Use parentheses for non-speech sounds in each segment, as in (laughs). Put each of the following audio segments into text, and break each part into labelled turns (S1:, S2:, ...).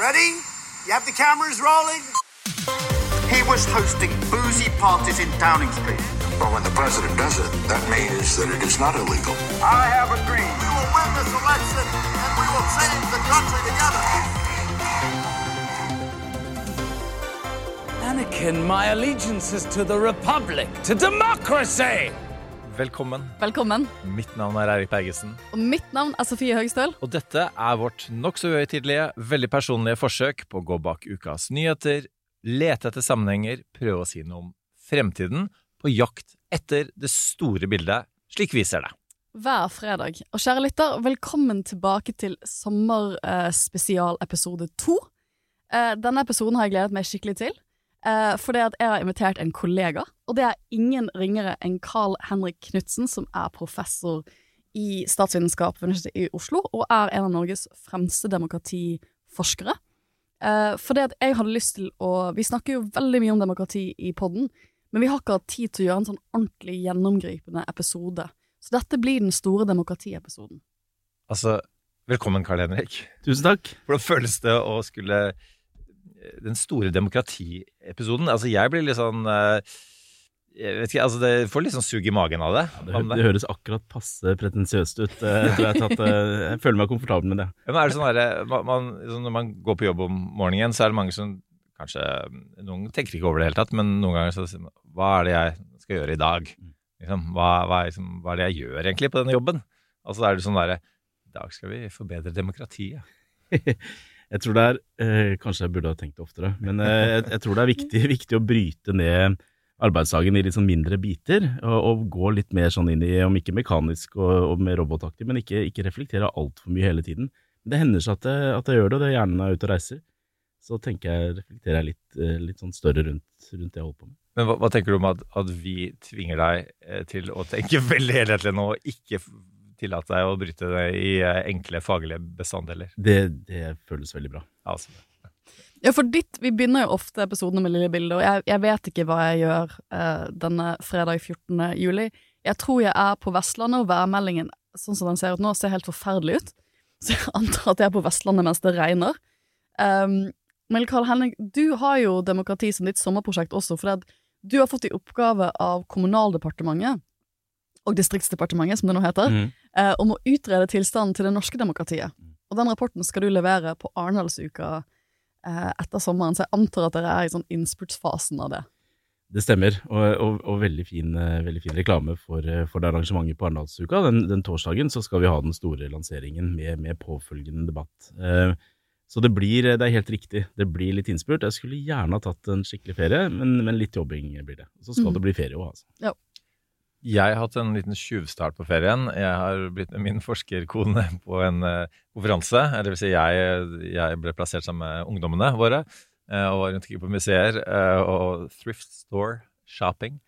S1: Ready? You have the cameras rolling?
S2: He was hosting boozy parties in Downing Street.
S3: Well, when the president does it, that means that it is not illegal.
S1: I have a dream. We will win this election and we will change the country together.
S4: Anakin, my allegiance is to the Republic, to democracy!
S5: Velkommen.
S6: Velkommen.
S5: Mitt navn er Eirik Bergesen.
S6: Og mitt navn er Sofie Høgestøl.
S5: Og dette er vårt nokså uhøytidelige, veldig personlige forsøk på å gå bak ukas nyheter, lete etter sammenhenger, prøve å si noe om fremtiden, på jakt etter det store bildet, slik vi ser det.
S6: Hver fredag. Og kjære lytter, velkommen tilbake til sommerspesialepisode to. Eh, denne episoden har jeg gledet meg skikkelig til. Eh, fordi at jeg har invitert en kollega, og det er ingen ringere enn Carl Henrik Knutsen, som er professor i statsvitenskap ved Universitetet i Oslo, og er en av Norges fremste demokratiforskere. Eh, det at jeg hadde lyst til å Vi snakker jo veldig mye om demokrati i podden, men vi har ikke hatt tid til å gjøre en sånn ordentlig gjennomgripende episode. Så dette blir den store demokratiepisoden.
S5: Altså, velkommen, Karl Henrik.
S7: Tusen takk.
S5: Hvordan føles det å skulle Den store demokratiepisoden? Altså, jeg blir litt sånn eh, jeg vet ikke, altså Det får litt sånn sug i magen av det.
S7: Det, hø det høres akkurat passe pretensiøst ut. Jeg, jeg, tatt, jeg føler meg komfortabel med det.
S5: Ja, men er det sånn der, man, man, sånn Når man går på jobb om morgenen, så er det mange som kanskje Noen tenker ikke over det i det hele tatt, men noen ganger så sier man Hva er det jeg skal gjøre i dag? Liksom, hva, hva, er, liksom, hva, er, det jeg gjør egentlig på denne jobben? Altså er det sånn derre I dag skal vi forbedre demokratiet. (laughs)
S7: jeg tror det er eh, Kanskje jeg burde ha tenkt det oftere, men eh, jeg, jeg, tror det er viktig, (laughs) viktig, å bryte ned arbeidsdagen i litt sånn mindre biter, og, og, gå litt mer sånn inn i, om ikke mekanisk og, og mer robotaktig, men ikke, ikke reflektere altfor mye hele tiden. Det hender seg at jeg, at jeg gjør det, og det er hjernen er ute og reiser. Så tenker jeg, reflekterer jeg litt, eh, litt sånn større rundt, rundt det jeg holder på med.
S5: Men hva, hva tenker du om at, at, vi tvinger deg eh, til å tenke (laughs) veldig helhetlig nå, og ikke tillate deg å bryte det i eh, enkle faglige bestanddeler?
S7: Det, det føles veldig bra.
S5: Altså.
S6: Ja, for ditt, Vi begynner jo ofte episodene med lille bilder, og jeg, jeg, vet ikke hva jeg gjør eh, denne fredag 14. juli. Jeg tror jeg er på Vestlandet, og værmeldingen sånn som den ser ut nå, ser helt forferdelig ut. (laughs) Så jeg antar at jeg er på Vestlandet mens det regner. Um, men Karl Henning, du har jo demokrati som ditt sommerprosjekt også, for du har fått i oppgave av Kommunaldepartementet, og Distriktsdepartementet, som det nå heter, mm. eh, om å utrede tilstanden til det norske demokratiet. Og den rapporten skal du levere på Arendalsuka etter sommeren, så jeg antar at dere er i sånn innspurtsfasen av det.
S7: Det stemmer, og, og, og veldig, fin, veldig, fin, reklame for, for det arrangementet på Arendalsuka. Den, den, torsdagen så skal vi ha den store lanseringen med, med påfølgende debatt. Eh, så det blir, det er helt riktig, det blir litt innspurt. Jeg skulle gjerne ha tatt en skikkelig ferie, men, men litt jobbing blir det. Så skal mm. det bli ferie òg, altså.
S6: Ja.
S5: Jeg har hatt en liten tjuvstart på ferien. Jeg har blitt med min forskerkone på en uh, konferanse. Det vil si, jeg, jeg, ble plassert sammen med ungdommene våre uh, og var rundt omkring på museer og thrift store shopping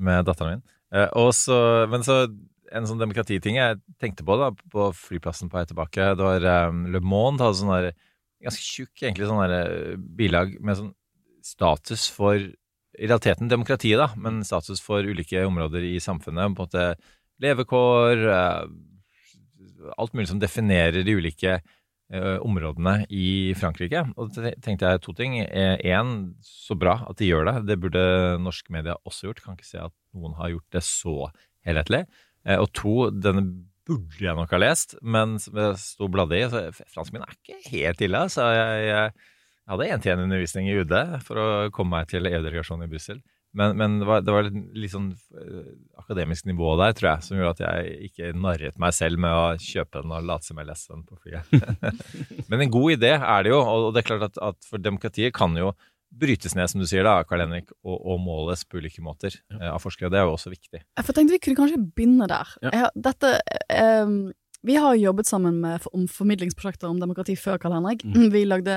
S5: med datteren min. Så, men så en sånn demokratiting jeg tenkte på da, på flyplassen på vei tilbake, det var um, Le Monde hadde sånn ganske tjukk egentlig sånn bilag med sånn status for i realiteten demokratiet, da, men status for ulike områder i samfunnet. på en måte Levekår, alt mulig som definerer de ulike uh, områdene i Frankrike. Og da tenkte jeg to ting. Én, så bra at de gjør det. Det burde norske media også gjort. Kan ikke se at noen har gjort det så helhetlig. Og to, denne burde jeg nok ha lest, men som jeg sto bladde i, Franskmennene er ikke helt ille. Så jeg, jeg, jeg hadde én-til-én-undervisning i UD for å komme meg til EU-delegasjonen i Brussel. Men, men, det var, det var litt sånn uh, akademisk nivå der, tror jeg, som gjorde at jeg ikke narret meg selv med å kjøpe den og late som jeg leste den på flyet. (laughs) men en god idé er det jo, og det er klart at, at for demokratiet kan jo brytes ned, som du sier, da, Karl Henrik, og, og måles på ulike måter ja. uh, av forskere. Det er jo også viktig.
S6: Jeg tenkte vi kunne kanskje begynne der. Ja. Jeg, dette um, Vi har jobbet sammen med, om formidlingsprosjekter om demokrati før, Karl Henrik. Mm. Vi lagde,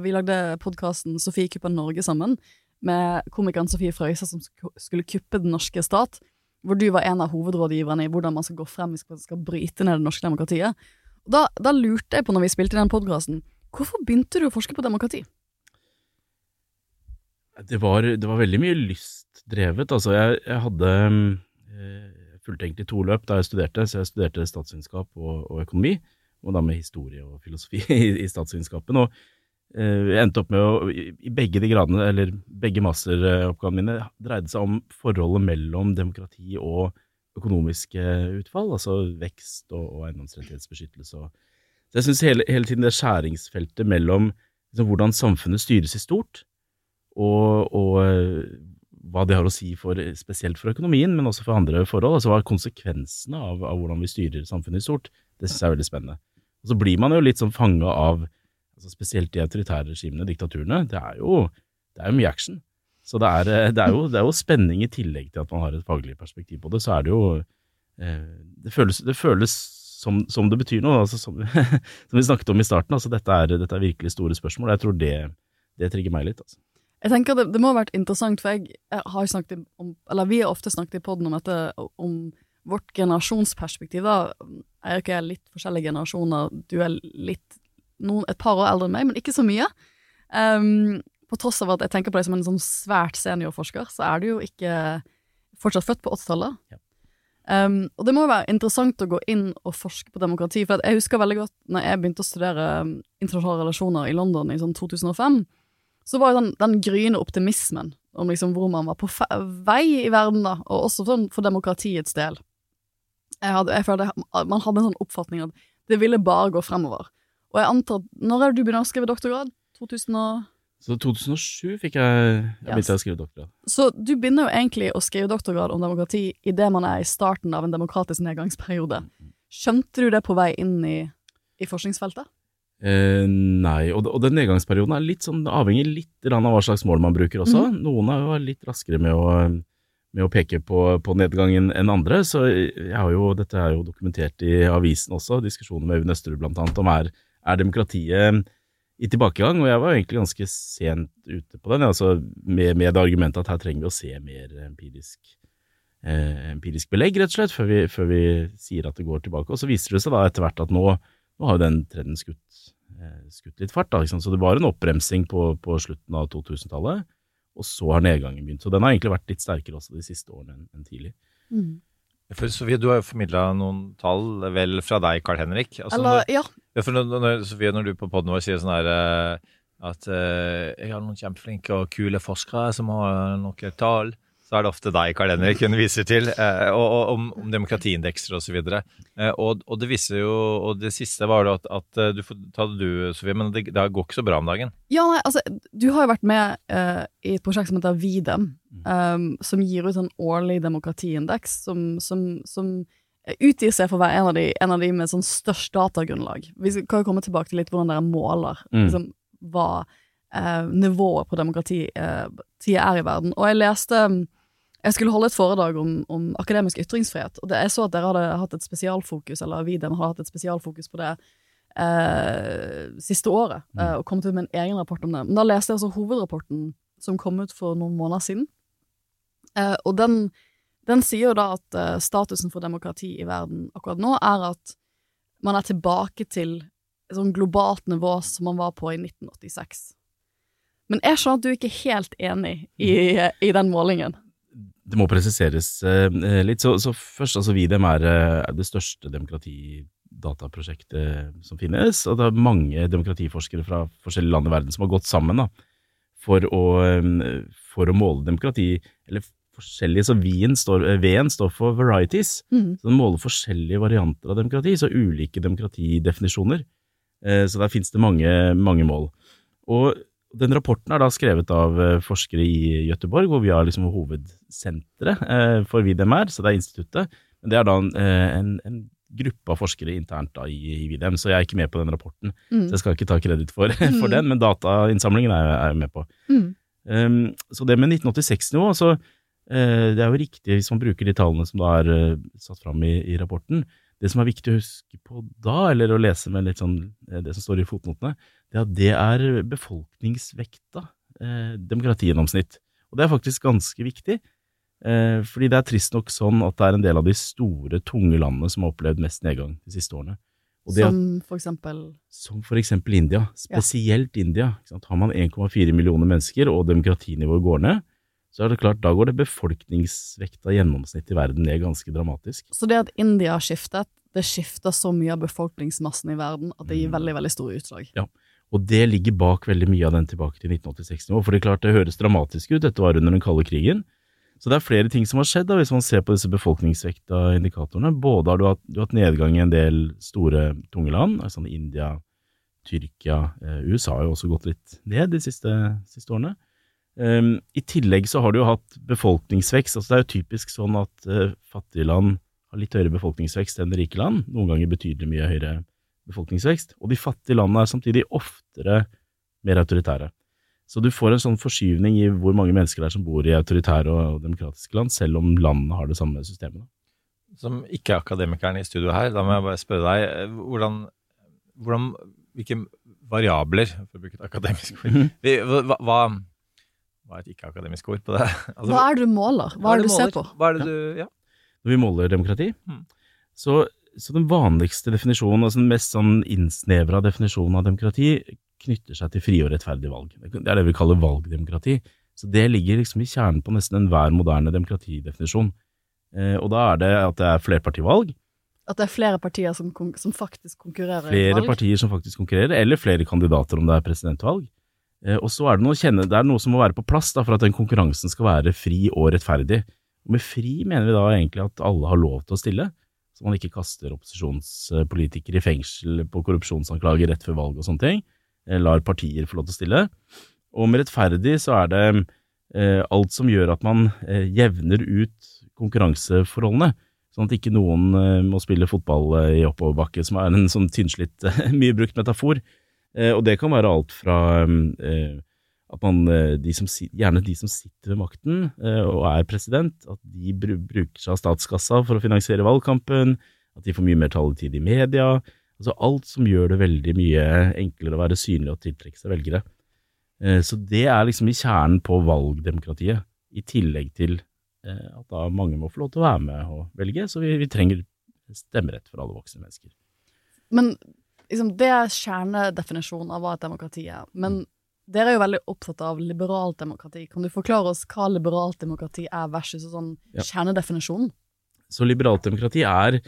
S6: lagde podkasten Sofie kupper Norge sammen, med komikeren Sofie Frøysa som skulle kuppe den norske stat. Hvor du var en av hovedrådgiverne i hvordan man skal gå frem hvis man skal bryte ned det norske demokratiet. Da, da lurte jeg på, når vi spilte den podkasten, hvorfor begynte du å forske på demokrati?
S7: Det var, det var, veldig mye lystdrevet. Altså, jeg, jeg hadde Jeg fulgte egentlig to løp da jeg studerte, så jeg studerte statsvitenskap og, og, økonomi, og da med historie og filosofi (laughs) i, i statsvitenskapen. Og eh, jeg endte opp med å I begge de gradene, eller begge masteroppgavene mine, dreide seg om forholdet mellom demokrati og økonomiske utfall, altså vekst og, og eiendomsrettighetsbeskyttelse. Så jeg syns hele, hele tiden det skjæringsfeltet mellom liksom, hvordan samfunnet styres i stort, og, og eh, hva det har å si for, spesielt for økonomien, men også for andre forhold. Altså hva er konsekvensene av, av hvordan vi styrer samfunnet i stort? Det syns jeg er veldig spennende. Og så blir man jo litt sånn fanga av altså spesielt de autoritære regimene, diktaturene. Det er jo, det er jo mye action. Så det er, eh, det, er jo, det er, jo, spenning i tillegg til at man har et faglig perspektiv på det. Så er det jo eh, Det føles, det føles som, som, det betyr noe, altså som, (laughs) som, vi snakket om i starten. altså Dette er, dette er virkelig store spørsmål. Jeg tror det, det trigger meg litt. altså.
S6: Jeg tenker det, det må ha vært interessant, for jeg, har snakket om, eller vi har ofte snakket i poden om dette, om vårt generasjonsperspektiv. da, Jeg er litt forskjellige generasjoner, du er litt, noen, et par år eldre enn meg, men ikke så mye. Um, på tross av at jeg tenker på deg som en sånn svært seniorforsker, så er du jo ikke fortsatt født på 80-tallet. Ja. Um, og det må jo være interessant å gå inn og forske på demokrati, for jeg husker veldig godt når jeg begynte å studere um, internasjonale relasjoner i London i sånn 2005, så var jo den, den gryende optimismen om liksom hvor man var på vei i verden, da, og også sånn for demokratiets del. Jeg, hadde, jeg følte Man hadde en sånn oppfatning at det ville bare gå fremover. Og jeg antar Når er det du begynner å skrive doktorgrad? 2000 og
S7: så 2007 fikk jeg, jeg begynte å skrive doktorgrad.
S6: Så du begynner jo egentlig å skrive doktorgrad om demokrati idet man er i starten av en demokratisk nedgangsperiode. Skjønte du det på vei inn i, i forskningsfeltet?
S7: Eh, nei, og, og, den nedgangsperioden er litt sånn avhengig litt av hva slags mål man bruker også. Mm. Noen er jo litt raskere med å, med å peke på, på, nedgangen enn andre, så jeg har jo, dette er jo dokumentert i avisen også, diskusjoner med Øyvind Østerud annet, om er, er demokratiet i tilbakegang, og jeg var egentlig ganske sent ute på den, altså med, med det argumentet at her trenger vi å se mer empirisk, eh, empirisk belegg, rett og slett, før vi, før vi, sier at det går tilbake. Og så viser det seg da etter hvert at nå, nå har jo den trenden skutt, skutt litt fart, da, så det var en oppbremsing på, på slutten av 2000-tallet, og så har nedgangen begynt. Så den har egentlig vært litt sterkere også de siste årene enn, enn tidlig. Mm.
S5: For Sofie, du har jo formidla noen tall, vel fra deg, Carl Henrik.
S6: Altså, Eller,
S5: når,
S6: ja.
S5: ja for når, når, Sofie, når du på poden vår sier sånn her uh, at uh, jeg har noen kjempeflinke og kule forskere som har noen tall, så er det ofte deg Karl Henrik hun viser til, eh, og, og, om, om demokratiindekser osv. Og, eh, og, og det viser jo, og det siste var jo at, at eh, du får ta det du, Sofie, men det, det, går ikke så bra om dagen?
S6: Ja, nei, altså, du har jo vært med eh, i et prosjekt som heter VIDEM, um, som gir ut en årlig demokratiindeks som, som, som utgir seg for å være en av de, en av de med sånn størst datagrunnlag. Vi kan jo komme tilbake til litt hvordan dere måler mm. liksom, hva uh, nivået på demokrati uh, er i verden. Og jeg leste um, jeg skulle holde et foredrag om, om akademisk ytringsfrihet, og det, jeg så at dere hadde hatt et spesialfokus, eller Videm har hatt et spesialfokus på det eh, siste året, mm. eh, og kommet ut med en egen rapport om det. Men da leste jeg altså hovedrapporten som kom ut for noen måneder siden, eh, og den, den, sier jo da at eh, statusen for demokrati i verden akkurat nå er at man er tilbake til et sånn globalt nivå som man var på i 1986. Men jeg skjønner at du ikke er helt enig i, i den målingen
S7: det må presiseres eh, litt. Så, så, først, altså Videm er, er eh, det største demokratidataprosjektet som finnes. Og det er mange demokratiforskere fra forskjellige land i verden som har gått sammen da, for, å, eh, for å måle demokrati. Eller forskjellige, så V-en står, står, for varieties. Mm. Så den måler forskjellige varianter av demokrati, så ulike demokratidefinisjoner. Så der finnes det mange, mange mål. Og den rapporten er da skrevet av eh, forskere i Gøteborg, hvor vi har liksom hovedsenteret eh, for VDMR, så det er instituttet. Men det er da en, eh, en, en gruppe av forskere internt da i, i VDM, så jeg er ikke med på den rapporten. Mm. Så jeg skal ikke ta kreditt for, (laughs) for mm. den, men datainnsamlingen er, er jeg med på. Mm. Um, så det med 1986-nivå, så uh, det er jo riktig hvis man bruker de tallene som da er uh, satt fram i, i rapporten. Det som er viktig å huske på da, eller å lese med litt sånn det som står i fotnotene, det er at det er befolkningsvekta eh, demokratigjennomsnitt. Og det er faktisk ganske viktig, eh, fordi det er trist nok sånn at det er en del av de store, tunge landene som har opplevd mest nedgang de siste årene.
S6: som for eksempel?
S7: Som for eksempel India. Spesielt ja. India. Har man 1,4 millioner mennesker og demokratinivået går ned, så er det klart, da går det befolkningsvekta gjennomsnitt i verden ned ganske dramatisk.
S6: Så det at India har skiftet, det skifter så mye av befolkningsmassen i verden at det gir mm. veldig, veldig store utslag?
S7: Ja, Og det ligger bak veldig mye av den tilbake til 1986-nivå. For det er klart det høres dramatisk ut, dette var under den kalde krigen. Så det er flere ting som har skjedd da, hvis man ser på disse befolkningsvekta indikatorene. Både har du hatt, du har hatt nedgang i en del store, tunge land, altså India, Tyrkia, eh, USA har jo også gått litt ned de siste, siste årene. Um, I tillegg så har du jo hatt befolkningsvekst. altså Det er jo typisk sånn at uh, fattige land har litt høyere befolkningsvekst enn rike land, noen ganger betydelig mye høyere befolkningsvekst. Og de fattige landene er samtidig oftere mer autoritære. Så du får en sånn forskyvning i hvor mange mennesker det er som bor i autoritære og demokratiske land, selv om landene har det samme systemet.
S5: Som ikke-akademikeren i studio her, da må jeg bare spørre deg, eh, hvordan, hvordan hvilke variabler, for å bruke et akademisk ord,
S7: Mhm.
S5: hva, hva, hva er et ikke-akademisk ord på det? (laughs) Altså,
S6: Hva er det du måler? Hva er det du ser på?
S5: Hva er det du, ja.
S7: Når vi måler demokrati,
S5: Mm.
S7: så, så den vanligste definisjonen, altså den mest sånn innsnevra definisjonen av demokrati, knytter seg til frie og rettferdige valg. Det er det vi kaller valgdemokrati. Så det ligger liksom i kjernen på nesten enhver moderne demokratidefinisjon. Eh, og da er det at det er flerpartivalg,
S6: At det er flere partier som, kon- som faktisk konkurrerer i valg?
S7: flere partier som faktisk konkurrerer, eller flere kandidater om det er presidentvalg. Eh, og så er det noe, kjenne, det er noe som må være på plass da, for at den konkurransen skal være fri og rettferdig. Og med fri mener vi da egentlig at alle har lov til å stille, så man ikke kaster opposisjonspolitikere i fengsel på korrupsjonsanklager rett før valg og sånne ting. Eh, lar partier få lov til å stille. Og med rettferdig så er det eh, alt som gjør at man eh, jevner ut konkurranseforholdene. Sånn at ikke noen eh, må spille fotball eh, i oppoverbakke, som er en sånn tynnslitt, (laughs) mye brukt metafor. Eh, og det kan være alt fra eh, at man, eh, de som, gjerne de som sitter ved makten og er president, at de bru bruker seg av statskassa for å finansiere valgkampen, at de får mye mer taletid i media. Altså alt som gjør det veldig mye enklere å være synlig og tiltrekke seg velgere. Så det er liksom i kjernen på valgdemokratiet, i tillegg til at da mange må få lov til å være med og velge, så vi, vi trenger stemmerett for alle voksne mennesker.
S6: Men liksom, det er kjernedefinisjonen av hva et demokrati er. Men
S7: Mm.
S6: dere er jo veldig opptatt av liberalt demokrati. Kan du forklare oss hva liberalt demokrati er versus sånn
S7: Ja.
S6: kjernedefinisjonen?
S7: Så liberalt demokrati er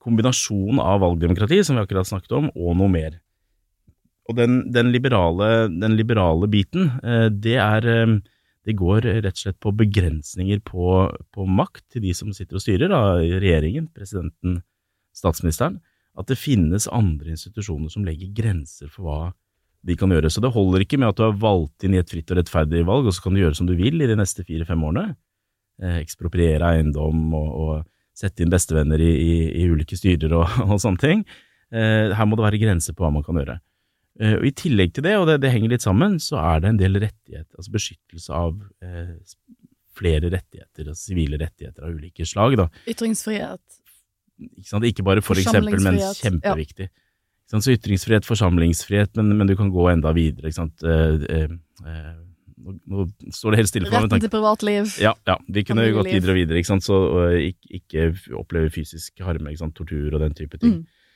S7: kombinasjon av valgdemokrati, som vi akkurat snakket om, og noe mer. Og den, den, liberale, den liberale biten, eh, det er eh, Det går rett og slett på begrensninger på, på makt til de som sitter og styrer, da, regjeringen, presidenten, statsministeren. At det finnes andre institusjoner som legger grenser for hva de kan gjøre. Så det holder ikke med at du er valgt inn i et fritt og rettferdig valg, og så kan du gjøre som du vil i de neste fire-fem årene. Eh, ekspropriere eiendom og, og sette inn bestevenner i, i, i ulike styrer og, (laughs) og sånne ting. Eh, her må det være grenser på hva man kan gjøre. Eh, og I tillegg til det, og det, det henger litt sammen, så er det en del rettigheter, altså beskyttelse av eh, flere rettigheter, altså sivile rettigheter av ulike slag. da.
S6: Ytringsfrihet.
S7: Ikke, ikke bare for eksempel, men kjempeviktig. Ja. Så ytringsfrihet, forsamlingsfrihet, men, men du kan gå enda videre. Ikke sant? Eh, eh, eh, nå, nå står det helt stille for meg.
S6: Retten til privatliv.
S7: ja, ja, vi kunne jo gått videre og videre, ikke sant, så ikke, ikke oppleve fysisk harme, ikke sant, tortur og den type ting.
S6: Mm.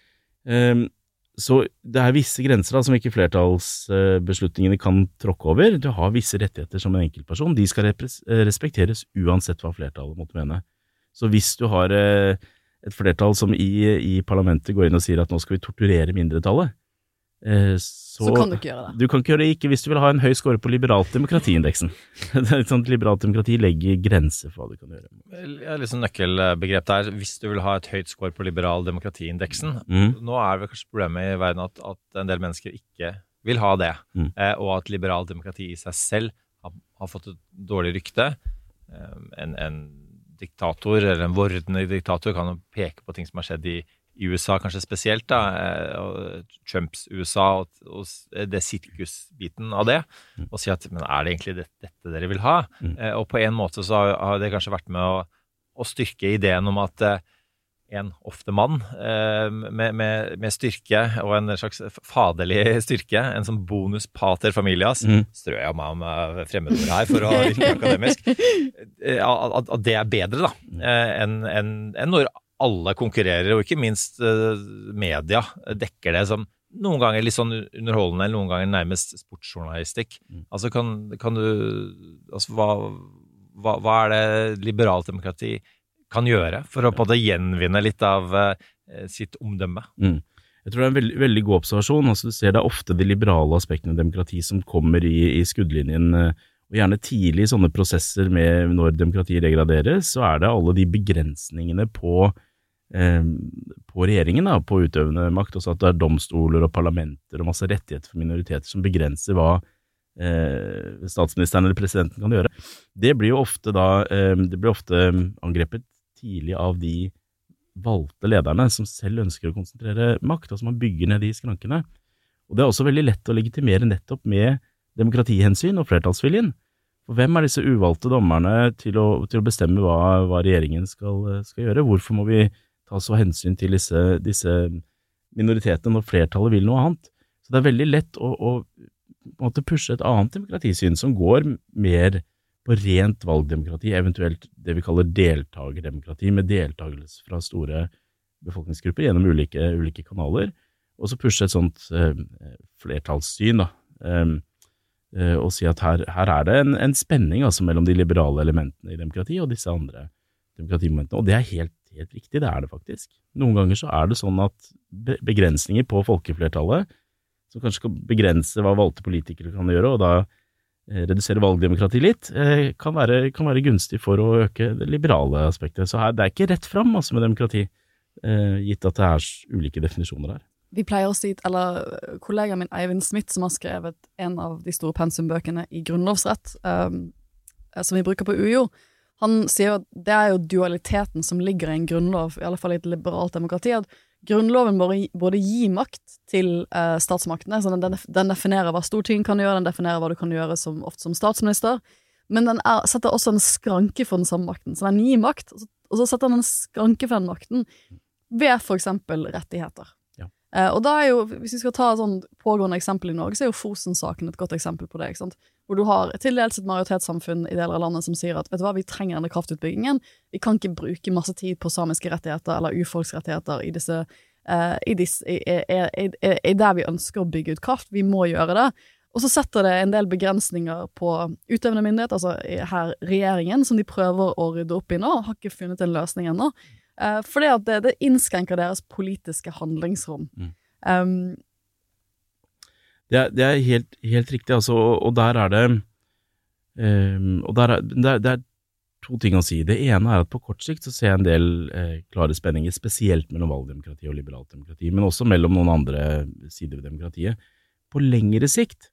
S7: Ehm, så det er visse grenser da, som ikke flertallsbeslutningene kan tråkke over. Du har visse rettigheter som en enkeltperson, de skal respekteres uansett hva flertallet måtte mene. Så hvis du har eh, et flertall som i, i parlamentet går inn og sier at nå skal vi torturere mindretallet, eh, så,
S6: Så kan du ikke gjøre det.
S7: Du kan ikke gjøre det ikke hvis du vil ha en høy score på liberalt demokratiindeksen. (laughs) Er sånt Liberalt demokrati legger grenser for hva du kan gjøre.
S5: Ja, liksom sånn nøkkelbegrep der. Hvis du vil ha et høyt score på liberal demokratiindeksen
S7: Mm.
S5: Nå er vel kanskje problemet i verden at, at en del mennesker ikke vil ha det,
S7: Mm.
S5: eh, og at liberalt demokrati i seg selv har, har fått et dårlig rykte. Eh, en, en diktator, eller en vordende diktator, kan jo peke på ting som har skjedd i, i USA, kanskje spesielt, da, eh, Trumps USA, og, og s- det sirkusbiten av det, og si at men er det egentlig det, dette dere vil ha?
S7: Mm.
S5: Eh, og på en måte så har, har det kanskje vært med å, å styrke ideen om at eh, en ofte mann eh, med, med, med styrke og en slags faderlig styrke, en sånn bonus pater familias,
S7: Mm.
S5: strør jeg meg med fremmedord her for å virke akademisk, eh, at, at det er bedre da, eh, enn en, en når alle konkurrerer, og ikke minst eh, media dekker det som noen ganger litt sånn underholdende, eller noen ganger nærmest sportsjournalistikk.
S7: Mm.
S5: Altså kan, kan du altså hva, hva, hva er det liberalt demokrati kan gjøre for å på en gjenvinne litt av eh, sitt omdømme?
S7: Mm. Jeg tror det er en veldig, veldig god observasjon. altså Du ser det er ofte de liberale aspektene av demokrati som kommer i, i skuddlinjen. eh, Og gjerne tidlig i sånne prosesser med når demokratiet regraderes, så er det alle de begrensningene på, eh, på regjeringen, da, på utøvende makt. Også at det er domstoler og parlamenter og masse rettigheter for minoriteter som begrenser hva eh, statsministeren eller presidenten kan gjøre. Det blir jo ofte da eh, Det blir ofte angrepet tidlig av de valgte lederne som selv ønsker å konsentrere makt, altså man bygger ned de skrankene. Og det er også veldig lett å legitimere nettopp med demokratihensyn og flertallsviljen. For hvem er disse uvalgte dommerne til å, til å bestemme hva, hva regjeringen skal, skal, gjøre? Hvorfor må vi ta så hensyn til disse, disse minoritetene når flertallet vil noe annet? Så det er veldig lett å, å pushe et annet demokratisyn som går mer rent valgdemokrati, eventuelt det vi kaller deltakerdemokrati, med deltakelse fra store befolkningsgrupper gjennom ulike, ulike kanaler, og så pushe et sånt eh, flertallssyn, da, eh, eh, og si at her, her er det en, en spenning altså, mellom de liberale elementene i demokrati og disse andre demokratimomentene, og det er helt, helt riktig, det er det faktisk. Noen ganger så er det sånn at begrensninger på folkeflertallet, som kanskje skal begrense hva valgte politikere kan gjøre, og da redusere valgdemokrati litt, kan være, kan være, gunstig for å øke det liberale aspektet. Så her, det er ikke rett fram altså, med demokrati, gitt at det er ulike definisjoner her.
S6: Vi pleier å si, eller Kollegaen min Eivind Smith, som har skrevet en av de store pensumbøkene i grunnlovsrett, um, som vi bruker på UiO, han sier at det er jo dualiteten som ligger i en grunnlov, i alle fall i et liberalt demokrati, at Grunnloven både gir makt til uh, statsmaktene, så den, den, definerer hva Stortinget kan gjøre, den definerer hva du kan gjøre som, ofte som statsminister, men den er, setter også en skranke for den samme makten. Så den gir makt, og så, og så setter den en skranke for den makten ved for eksempel rettigheter. Uh, og da er jo, hvis vi skal ta sånn pågående eksempel i Norge, så er jo Fosen-saken et godt eksempel på det. ikke sant? Hvor du har til dels et majoritetssamfunn i deler av landet som sier at vet du hva, vi trenger denne kraftutbyggingen, vi kan ikke bruke masse tid på samiske rettigheter eller urfolksrettigheter i disse uh, i, disse, i, i, i, der vi ønsker å bygge ut kraft, vi må gjøre det. Og så setter det en del begrensninger på utøvende myndighet, altså her regjeringen, som de prøver å rydde opp i nå, har ikke funnet en løsning ennå. Uh, fordi at det, det, innskrenker deres politiske handlingsrom.
S7: Mm.
S6: Um,
S7: det er, det er helt, helt, riktig, altså, og, og, der er det um, Og der er, det, er, det er to ting å si. Det ene er at på kort sikt så ser jeg en del eh, klare spenninger, spesielt mellom valgdemokrati og liberalt demokrati, men også mellom noen andre sider ved demokratiet. På lengre sikt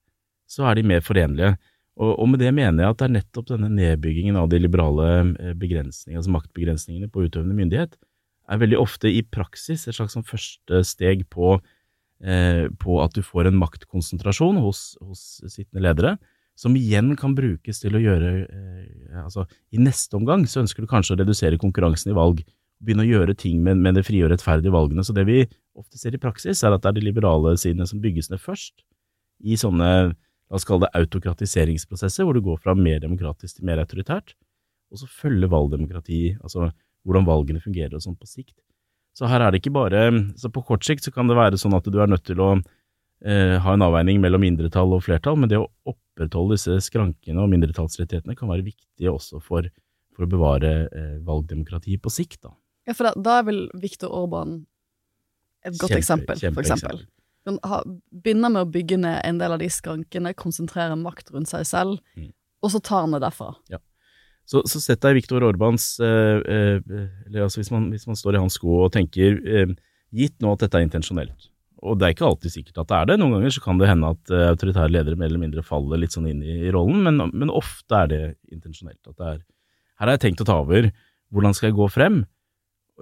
S7: så er de mer forenlige, og, med det mener jeg at det er nettopp denne nedbyggingen av de liberale eh, begrensningene, altså maktbegrensningene på utøvende myndighet, er veldig ofte i praksis et slags sånn første steg på, eh, på at du får en maktkonsentrasjon hos, hos sittende ledere, som igjen kan brukes til å gjøre eh, altså, I neste omgang så ønsker du kanskje å redusere konkurransen i valg, begynne å gjøre ting med, med det frie og rettferdige valgene. Så det vi ofte ser i praksis, er at det er de liberale sidene som bygges ned først, i sånne la oss kalle det autokratiseringsprosesser, hvor du går fra mer demokratisk til mer autoritært, og så følger valgdemokrati, altså hvordan valgene fungerer og sånn på sikt. Så her er det ikke bare Så på kort sikt så kan det være sånn at du er nødt til å eh, ha en avveining mellom mindretall og flertall, men det å opprettholde disse skrankene og mindretallsrettighetene kan være viktig også for, for å bevare eh, valgdemokrati på sikt. Da.
S6: Ja, for da, da er vel Viktor Orban et godt
S7: Kjempe,
S6: eksempel, for eksempel. Den ha, med å bygge ned en del av de skrankene, konsentrere makt rundt seg selv,
S7: Mm.
S6: og så tar han det derfra.
S7: Så, så sett deg Viktor Orbans eh, eh, eller altså hvis man, hvis man står i hans sko og tenker eh, Gitt nå at dette er intensjonelt, og det er ikke alltid sikkert at det er det, noen ganger så kan det hende at eh, autoritære ledere mer eller mindre faller litt sånn inn i, i rollen, men, men, ofte er det intensjonelt. At det er Her har jeg tenkt å ta over, hvordan skal jeg gå frem?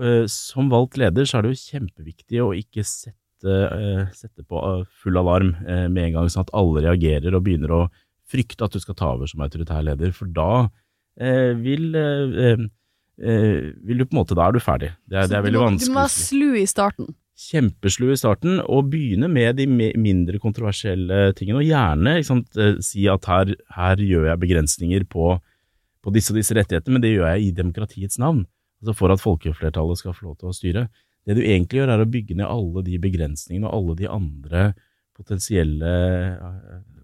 S7: Eh, som valgt leder så er det jo kjempeviktig å ikke sette, eh, sette på full alarm med en gang, sånn at alle reagerer og begynner å frykte at du skal ta over som autoritær leder, for da Eh, vil, eh, eh, vil du på en måte Da er du ferdig. Det er, det er veldig vanskelig.
S6: Du må være slu i starten.
S7: Kjempeslu i starten, og begynne med de mindre kontroversielle tingene. Og gjerne sant, si at her, her, gjør jeg begrensninger på, på disse og disse rettighetene, men det gjør jeg i demokratiets navn. Altså For at folkeflertallet skal få lov til å styre. Det du egentlig gjør, er å bygge ned alle de begrensningene og alle de andre potensielle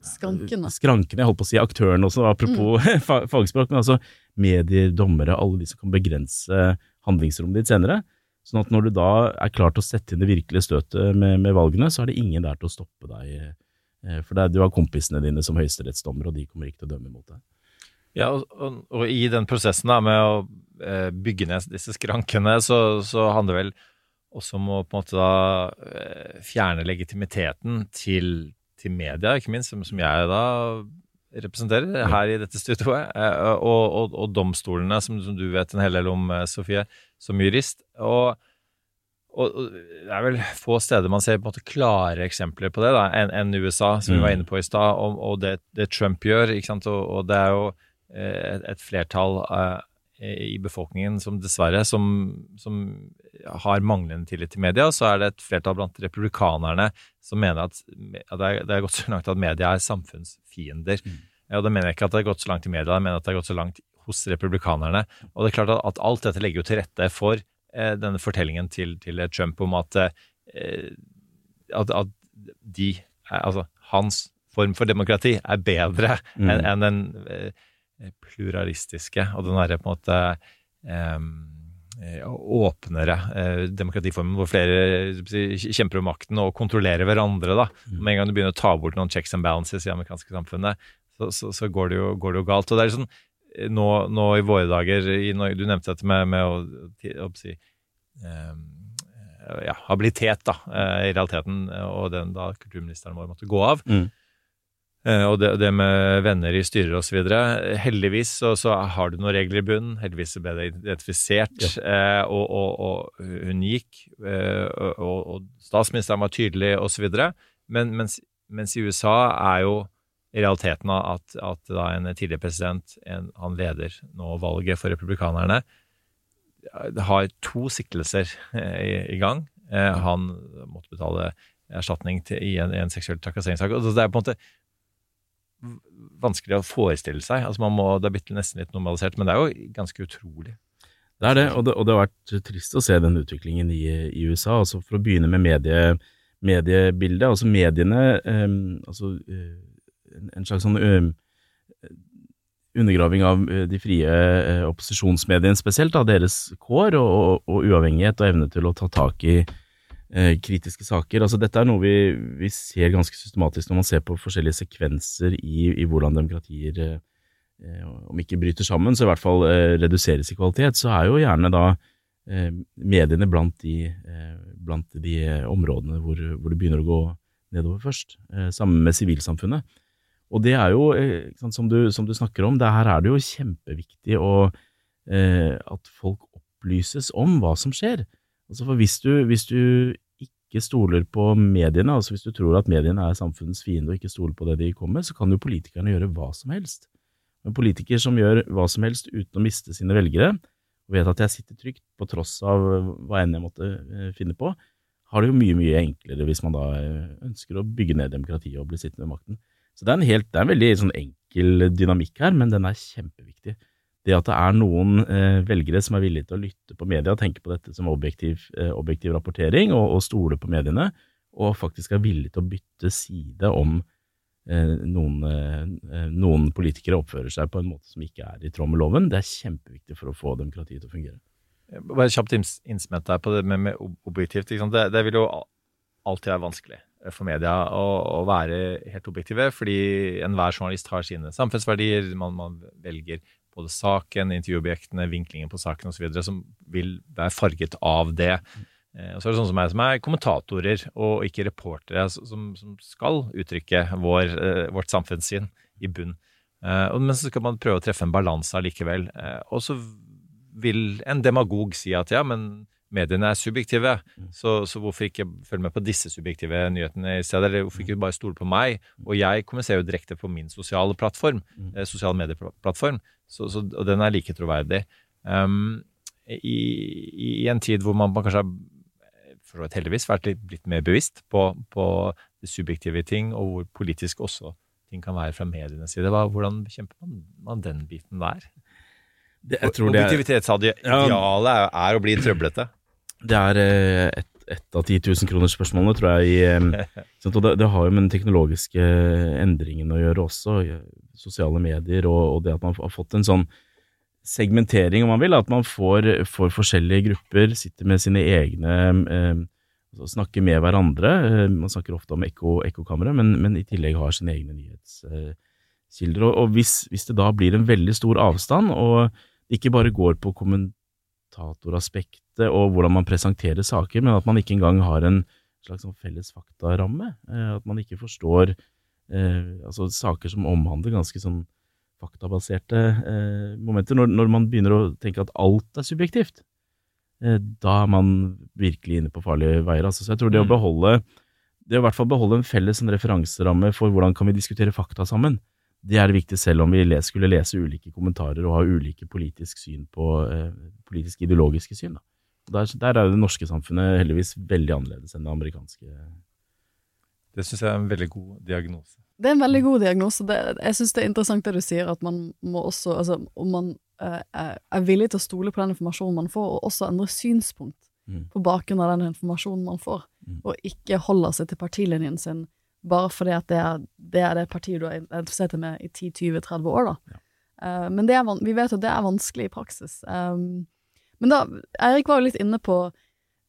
S6: Skrankene.
S7: Skrankene, jeg holdt på å si aktørene også, apropos mm. (laughs) fagspråk, men altså medier, dommere, alle de som kan begrense handlingsrommet ditt senere. Sånn at når du da er klar til å sette inn det virkelige støtet med, med valgene, så er det ingen der til å stoppe deg. eh, For det er, du har kompisene dine som høyesterettsdommer, og de kommer ikke til å dømme mot deg.
S5: Ja, og, og, og i den prosessen da, med å eh, bygge ned disse skrankene, så, så handler det vel også som må på en måte da eh, fjerne legitimiteten til, til media, ikke minst, som, som jeg da representerer her i dette studioet, eh, og, og, og domstolene, som, som du vet en hel del om, eh, Sofie, som jurist. Og, og, og det er vel få steder man ser på en måte klare eksempler på det da, enn en USA, som vi var inne på i stad, og, og det, det Trump gjør. ikke sant, Og, og det er jo eh, et, et flertall eh, i befolkningen som dessverre som, som har manglende tillit til media, så er det et flertall blant republikanerne som mener at, at det, er, det er gått så langt at media er samfunnsfiender. Mm. Og det mener jeg ikke at det har gått så langt i media, jeg mener at det har gått så langt hos republikanerne. Og det er klart at, at alt dette legger jo til rette for eh, denne fortellingen til, til Trump om at, eh, at, at de, er- altså hans form for demokrati er bedre enn en, den eh, pluralistiske og den derre på en måte eh, åpnere eh, demokratiformen hvor flere eh, kjemper om makten og kontrollerer hverandre. da. Med en gang du begynner å ta bort noen checks and balances i det amerikanske samfunnet, så, så, så går, det jo, går det jo galt. Og det er eh, nå, nå i våre dager i Norge, Du nevnte dette med, med å, å, å si, em, ja, habilitet, da, eh, i realiteten, og den da kulturministeren vår måtte gå av.
S7: Mm.
S5: Eh, Og det, det med venner i styrer osv. Heldigvis så, så har du noen regler i bunnen. Heldigvis ble det identifisert, eh, og, og, og hun gikk. Eh, og, og, statsministeren var tydelig osv. Men mens, mens i USA er jo i realiteten at, at da en tidligere president, en, han leder nå valget for republikanerne, har to siktelser eh, i, i gang. Eh, han måtte betale erstatning til, i en, en seksuell trakasseringssak. Og Det er på en måte vanskelig å forestille seg. Altså man må, Det er blitt nesten litt normalisert, men det er jo ganske utrolig.
S7: Det er det, og det, og det har vært trist å se den utviklingen i, i USA. altså For å begynne med medie, mediebildet. altså Mediene ehm, altså eh, en, en slags sånn øhm, undergraving av eh, de frie eh, opposisjonsmediene spesielt, da, deres kår og, og, og uavhengighet og evne til å ta tak i kritiske saker. Altså Dette er noe vi, vi ser ganske systematisk når man ser på forskjellige sekvenser i, i hvordan demokratier eh, eh, om ikke bryter sammen, så i hvert fall eh, reduseres i kvalitet, så er jo gjerne da eh, mediene blant de, eh, blant de eh, områdene hvor, hvor det begynner å gå nedover først, eh, sammen med sivilsamfunnet. Og det er jo, eh, sant, som, du, som du snakker om, det her er det jo kjempeviktig å, eh, at folk opplyses om hva som skjer. Altså for hvis du, hvis du ikke stoler på mediene, altså hvis du tror at mediene er samfunnets fiende og ikke stoler på det de kommer med, så kan jo politikerne gjøre hva som helst. En politiker som gjør hva som helst uten å miste sine velgere, og vet at jeg sitter trygt på tross av hva enn jeg måtte eh, finne på, har det jo mye, mye enklere hvis man da eh, ønsker å bygge ned demokratiet og bli sittende ved makten. Så det er en, helt, det er en veldig sånn enkel dynamikk her, men den er kjempeviktig. Det at det er noen eh, velgere som er villige til å lytte på media, tenke på dette som objektiv, eh, objektiv rapportering og, og stole på mediene, og faktisk er villige til å bytte side om eh, noen, eh, noen politikere oppfører seg på en måte som ikke er i tråd med loven, det er kjempeviktig for å få demokratiet til å fungere.
S5: Bare kjapt innsmett der på det med, med objektivt. Det, det vil jo alltid være vanskelig for media å, å være helt objektive, fordi enhver journalist har sine samfunnsverdier. Man, man velger både saken, intervjuobjektene, vinklingen på saken osv. som vil være farget av det. Eh, Og så er det sånne som meg, som er kommentatorer og ikke reportere, som, som skal uttrykke vår, eh, vårt samfunnssyn i bunn. Eh, Men så skal man prøve å treffe en balanse allikevel. Og så vil en demagog si at ja, men mediene er subjektive, så, så hvorfor ikke følge med på disse subjektive nyhetene i stedet? Eller hvorfor ikke bare stole på meg? Og jeg kommuniserer jo direkte på min sosiale plattform, eh, sosiale medieplattform, så, så, og den er like troverdig. Um, i, I en tid hvor man, man kanskje har for heldigvis vært litt, litt, mer bevisst på, på det subjektive i ting, og hvor politisk også ting kan være fra medienes side. Hvordan bekjemper man, man den biten der?
S7: Det, jeg tror det er,
S5: er, er å bli trøblete.
S7: Det er eh, et, et av 10 000 kroners spørsmålene, tror jeg. I, eh, (laughs) og det, det har jo med den teknologiske endringen å gjøre også. Sosiale medier og, og det at man har fått en sånn segmentering, om man vil. At man får, får forskjellige grupper, sitter med sine egne eh, Snakker med hverandre. Eh, man snakker ofte om ekko, ekkokamre, men, men, i tillegg har sine egne nyhetskilder. Og, og hvis, hvis, det da blir en veldig stor avstand, og det ikke bare går på kommentatoraspektet og hvordan man presenterer saker, men at man ikke engang har en slags sånn felles faktaramme, eh, at man ikke forstår eh, altså saker som omhandler ganske sånn faktabaserte eh, momenter. Når, når, man begynner å tenke at alt er subjektivt, eh, da er man virkelig inne på farlige veier. Altså. Så jeg tror det å mm. beholde det å i hvert fall beholde en felles en referanseramme for hvordan kan vi diskutere fakta sammen, det er viktig selv om vi les, skulle lese ulike kommentarer og ha ulike politisk syn på, eh, politisk ideologiske syn. Da. Der, der, er jo det norske samfunnet heldigvis veldig annerledes enn det amerikanske.
S5: Det syns jeg er en veldig god diagnose.
S6: Det er en veldig god diagnose. Det, jeg syns det er interessant det du sier, at man må også altså, Om man uh, er villig til å stole på den informasjonen man får, og også endre synspunkt mm. på bakgrunn av den informasjonen man får, mm. og ikke holder seg til partilinjen sin bare fordi at det er det, er det partiet du har identifisert deg med i 10-20-30 år, da. Ja. Uh, men er, vi vet at det er vanskelig i praksis. Um, men da, Eirik var jo litt inne på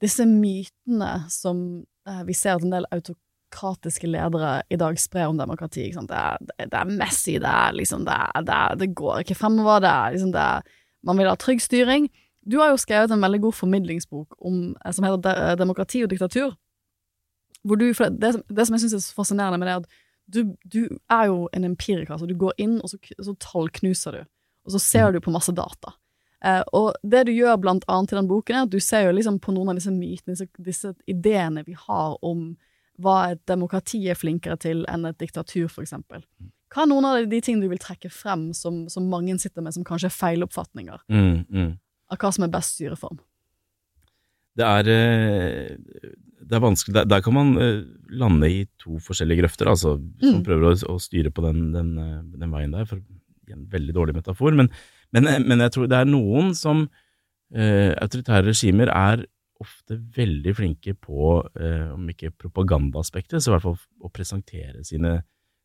S6: disse mytene som eh, vi ser at en del autokratiske ledere i dag sprer om demokrati. Det er, det, er, messy, det er liksom det, er, det, går ikke fremover, det er liksom det Man vil ha trygg styring. Du har jo skrevet en veldig god formidlingsbok om, eh, som heter Demokrati og diktatur. Du, det, det som jeg syns er så fascinerende med det, er at du, du er jo en empiriker. Altså du går inn, og så, så tallknuser du. Og så ser du på masse data. Uh, og det du gjør blant annet i den boken, er at du ser jo liksom på noen av disse mytene, disse, disse ideene vi har om hva et demokrati er flinkere til enn et diktatur, for eksempel. Hva er noen av de tingene du vil trekke frem som, som mange sitter med, som kanskje er feiloppfatninger
S7: mm, mm.
S6: av hva som er best styreform?
S7: Det er, eh, det er vanskelig der, der, kan man eh, lande i to forskjellige grøfter, altså man mm. prøver å, å, styre på den, den, den, veien der, for en veldig dårlig metafor. Men, men, men jeg tror det er noen som eh, Autoritære regimer er ofte veldig flinke på, eh, om ikke propagandaaspektet, så i hvert fall å presentere sine,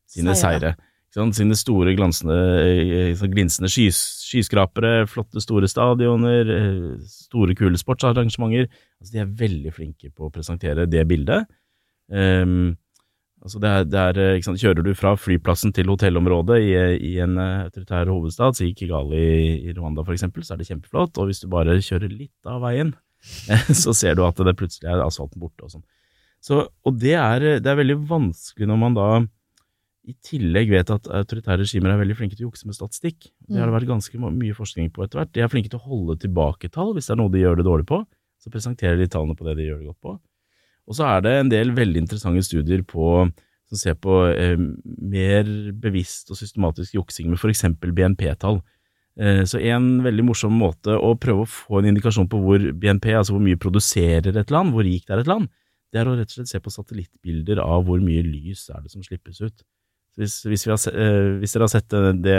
S7: sine seire. Sine store, glansende, eh, glinsende skys, skyskrapere, flotte, store stadioner, eh, store, kule sportsarrangementer. Altså, de er veldig flinke på å presentere det bildet. Um, altså det er, det er, sant, Kjører du fra flyplassen til hotellområdet i, i en autoritær hovedstad, si Kigali i Rwanda eksempel, så er det kjempeflott. Og hvis du bare kjører litt av veien, (laughs) så ser du at det plutselig er asfalten borte og sånn. Så, og det er, det er, veldig vanskelig når man da i tillegg vet at autoritære regimer er veldig flinke til å jukse med statistikk. Det har det vært ganske mye forskning på etter hvert. De er flinke til å holde tilbake tall hvis det er noe de gjør det dårlig på. Så presenterer de tallene på det de gjør det godt på. Og så er det en del veldig interessante studier på, som ser på eh, mer bevisst og systematisk juksing med f.eks. BNP-tall. Eh, så en veldig morsom måte å prøve å få en indikasjon på hvor BNP, altså hvor mye produserer et land, hvor rikt er et land, det er å rett og slett se på satellittbilder av hvor mye lys er det som slippes ut. Hvis, hvis, har, eh, hvis, dere har sett det, det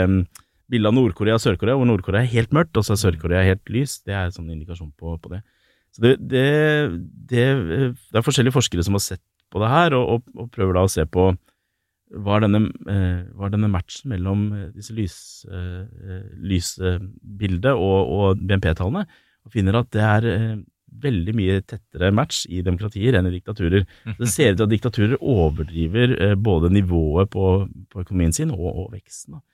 S7: bildet av Nord-Korea og Sør-Korea, hvor Nord-Korea er helt mørkt, og så er Sør-Korea helt lys, det er en sånn indikasjon på, på det. Så det, det, det, det, er forskjellige forskere som har sett på det her, og, og, og prøver da å se på var denne, eh, var denne matchen mellom eh, disse lys, eh, lysbildet og, og BNP-tallene, og finner at det er veldig mye tettere match i demokratier enn i diktaturer. (laughs) Det ser ut til at diktaturer overdriver både nivået på, på økonomien sin og, og veksten. Da.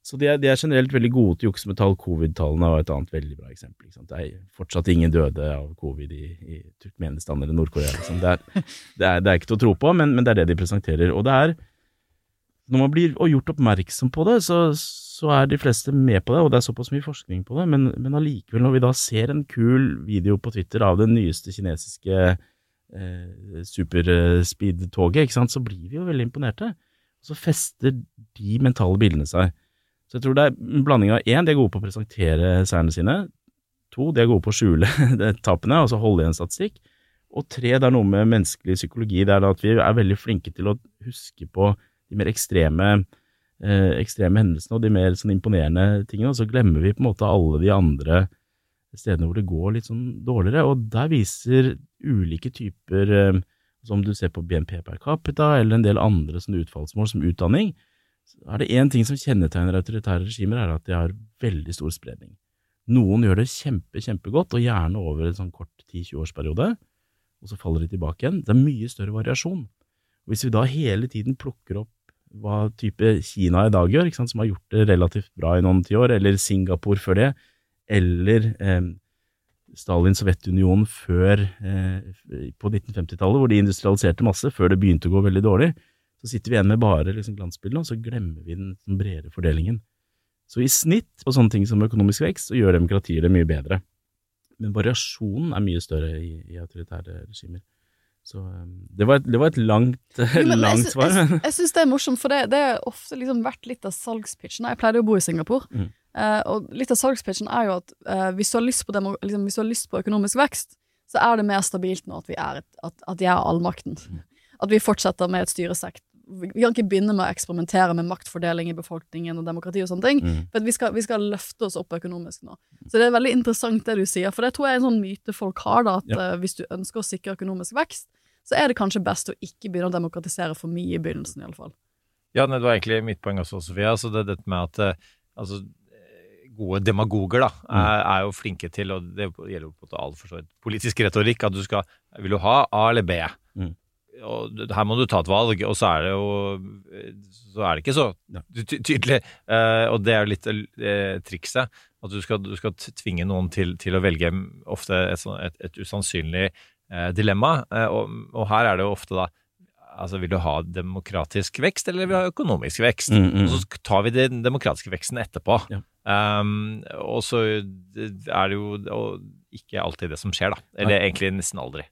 S7: Så de er, de er, generelt veldig gode til å jukse med tall. Covid-tallene var et annet veldig bra eksempel. Det er fortsatt ingen døde av covid i, i Turkmenistan eller Nord-Korea. Liksom. Det, det, det, er ikke til å tro på, men, men, det er det de presenterer. Og det er når man blir gjort oppmerksom på det, så, så, er de fleste med på det, og det er såpass mye forskning på det, men, men allikevel, når vi da ser en kul video på Twitter av det nyeste kinesiske eh, superspeed-toget, så blir vi jo veldig imponerte. Så fester de mentale bildene seg. Så jeg tror det er en blanding av én, de er gode på å presentere seierne sine. To, de er gode på å skjule (laughs) tapene, altså holde igjen statistikk. Og tre, det er noe med menneskelig psykologi. Det er at vi er veldig flinke til å huske på de mer ekstreme, eh, ekstreme hendelsene og de mer sånn imponerende tingene, og så glemmer vi på en måte alle de andre stedene hvor det går litt sånn dårligere. Og der viser ulike typer, eh, som du ser på BNP per capita, eller en del andre sånne utfallsmål som utdanning, er det én ting som kjennetegner autoritære regimer, er at de har veldig stor spredning. Noen gjør det kjempe, kjempegodt, og gjerne over en sånn kort 10-20-årsperiode, og så faller de tilbake igjen. Det er mye større variasjon. Hvis vi da hele tiden plukker opp hva type Kina i dag gjør, som har gjort det relativt bra i noen tiår, eller Singapore før det, eller eh, Stalin Sovjetunionen før eh, på 1950-tallet, hvor de industrialiserte masse, før det begynte å gå veldig dårlig, så sitter vi igjen med bare liksom, glansbildene, og så glemmer vi den, den bredere fordelingen. Så i snitt på sånne ting som økonomisk vekst, så gjør demokratier det mye bedre. Men variasjonen er mye større i, i autoritære regimer. Så um, det var et, det var et langt,
S6: Jo, (laughs)
S7: langt svar.
S6: Jeg, (laughs) jeg syns det er morsomt, for det, det har ofte liksom vært litt av salgspitchen. Jeg pleide å bo i Singapore,
S7: Mm.
S6: eh, og litt av salgspitchen er jo at eh, hvis, du har lyst på demo, liksom, hvis du har lyst på økonomisk vekst, så er det mer stabilt nå at vi er, et, at, at jeg er allmakten.
S7: Mm.
S6: At vi fortsetter med et styresekt. Vi kan ikke begynne med å eksperimentere med maktfordeling i befolkningen og demokrati og sånne ting.
S7: Mm.
S6: For vi, skal, vi skal løfte oss opp økonomisk nå. Så det er veldig interessant det du sier, for det tror jeg er en sånn myte folk har, da, at
S7: Ja.
S6: eh, hvis du ønsker å sikre økonomisk vekst, så er det kanskje best å ikke begynne å demokratisere for mye i begynnelsen, iallfall.
S5: Ja, det var egentlig mitt poeng også, Sofia. Altså det, er dette med at eh, altså, eh, gode demagoger da, er, er jo flinke til, og det gjelder jo på all for så vidt politisk retorikk, at du skal Vil du ha A eller B?
S7: Mm.
S5: Og her må du ta et valg, og så er det jo eh, Så er det ikke så ty tydelig. Eh, og det er jo litt eh, trikset. At du skal, du skal tvinge noen til, til å velge ofte et, sånn- et, et usannsynlig dilemma. Og, og her er det jo ofte da Altså, vil du ha demokratisk vekst, eller vil du ha økonomisk vekst?
S7: Mm, mm.
S5: Og så tar vi den demokratiske veksten etterpå.
S7: Ja.
S5: Um, og så er det jo ikke alltid det som skjer, da. Eller egentlig nesten aldri.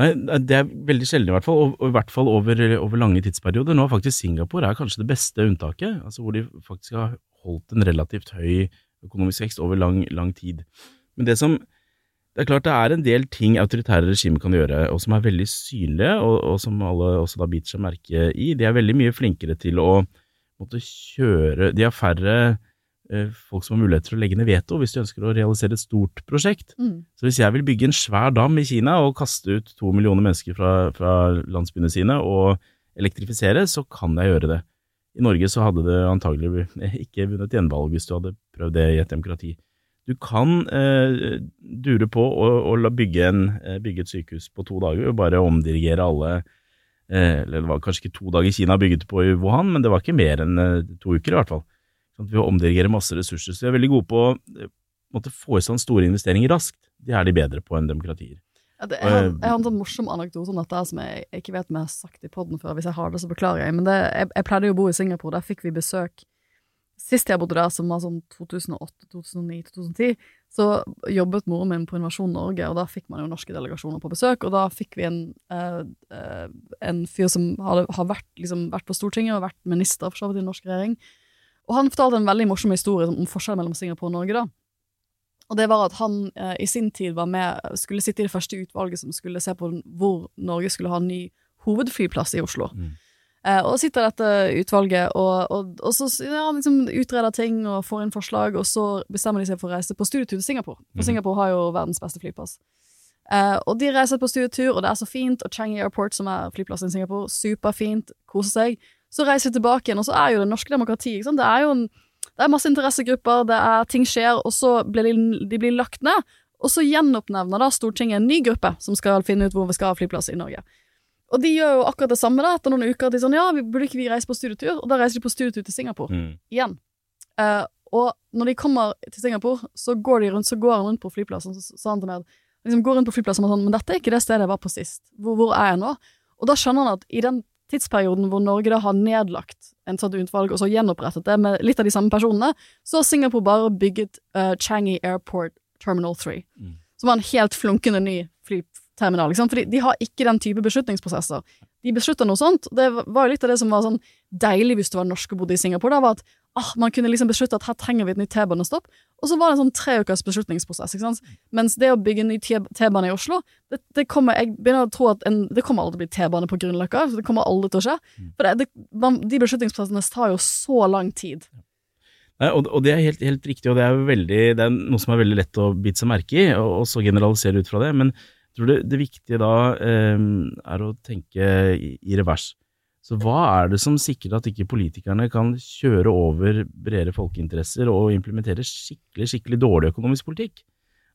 S7: Nei, det er veldig sjelden i hvert fall, og, i hvert fall over, over lange tidsperioder. Nå faktisk Singapore er kanskje det beste unntaket, altså hvor de faktisk har holdt en relativt høy økonomisk vekst over lang, lang tid. Men det som det er klart det er en del ting autoritære regimer kan gjøre, og som er veldig synlige, og, og som alle også da biter seg merke i. De er veldig mye flinkere til å måtte kjøre De har færre folk som har mulighet til å legge ned veto hvis de ønsker å realisere et stort prosjekt.
S6: Mm.
S7: Så hvis jeg vil bygge en svær dam i Kina og kaste ut to millioner mennesker fra, fra landsbyene sine og elektrifisere, så kan jeg gjøre det. I Norge så hadde det antagelig ikke vunnet gjenvalg hvis du hadde prøvd det i et demokrati. Du kan eh, dure på å, bygge, en, eh, bygge et sykehus på to dager og bare omdirigere alle eh, Eller det var kanskje ikke to dager Kina bygget på i Wuhan, men det var ikke mer enn eh, to uker i hvert fall. Sånn at ved å omdirigere masse ressurser. Så de er veldig gode på å eh, måtte få i stand store investeringer raskt. Det er de bedre på enn demokratier.
S6: Ja, det, jeg, har, jeg har en sånn morsom anekdote om dette som jeg, jeg ikke vet om jeg har sagt i poden før. Hvis jeg har det, så beklager jeg. Men det, jeg, jeg pleide jo å bo i Singapore. Der fikk vi besøk Sist jeg bodde der, som var sånn 2008, 2009, 2010, så jobbet moren min på Innovasjon Norge, og da fikk man jo norske delegasjoner på besøk. Og da fikk vi en, eh, eh, en fyr som hadde, har vært, liksom, vært på Stortinget og vært minister for så vidt i den norske regjering. Og han fortalte en veldig morsom historie om forskjellen mellom Singapore og Norge, da. Og det var at han eh, i sin tid var med, skulle sitte i det første utvalget som skulle se på hvor Norge skulle ha en ny hovedflyplass i Oslo.
S7: Mm.
S6: Eh, og sitter dette utvalget og, og, og så ja, liksom utreder ting og får inn forslag, og så bestemmer de seg for å reise på studietur til Singapore. For
S7: mm.
S6: Singapore har jo verdens beste flyplass. Eh, og de reiser på studietur, og det er så fint, og Changi Airport, som er flyplassen i Singapore, superfint, koser seg. Så reiser de tilbake igjen, og så er jo det norske demokratiet? Det er jo en det er masse interessegrupper, det er ting skjer, og så blir de, de blir lagt ned. Og så gjenoppnevner da Stortinget en ny gruppe som skal finne ut hvor vi skal ha flyplass i Norge. Og de gjør jo akkurat det samme da, etter noen uker. De sånn, ja, vi burde ikke vi reise på studietur? Og da reiser de på studietur til Singapore
S7: Mm.
S6: igjen. Uh, og når de kommer til Singapore, så går de rundt, så går han rundt på flyplassen, så sa han til meg liksom går rundt på flyplassen og sånn, men dette er ikke det stedet jeg var på sist. Hvor, hvor er jeg nå? Og da skjønner han at i den tidsperioden hvor Norge da har nedlagt en sånt utvalg, og så gjenopprettet det med litt av de samme personene, så har Singapore bare bygget uh, Changi Airport Terminal 3,
S7: Mm.
S6: som var en helt flunkende ny flyterminal, Liksom. Fordi de har ikke den type beslutningsprosesser. De beslutter noe sånt. Det var jo litt av det som var sånn deilig hvis du var norsk og bodde i Singapore, da, var at ah, man kunne liksom beslutte at her trenger vi et nytt T-banestopp, og så var det en sånn tre ukers beslutningsprosess, ikke sant. Mens det å bygge en ny T-bane i Oslo, det, det kommer, jeg begynner å tro at en, det kommer aldri til å bli T-bane på Grünerløkka, så det kommer aldri til å skje. For det, det, de beslutningsprosessene tar jo så lang tid.
S7: Nei, og, og det er helt, helt riktig, og det er, veldig, det er noe som er veldig lett å bite seg merke i, og, og så generalisere ut fra det. Men jeg tror det viktige da eh, er å tenke i, i revers. Så hva er det som sikrer at ikke politikerne kan kjøre over bredere folkeinteresser og implementere skikkelig, skikkelig dårlig økonomisk politikk?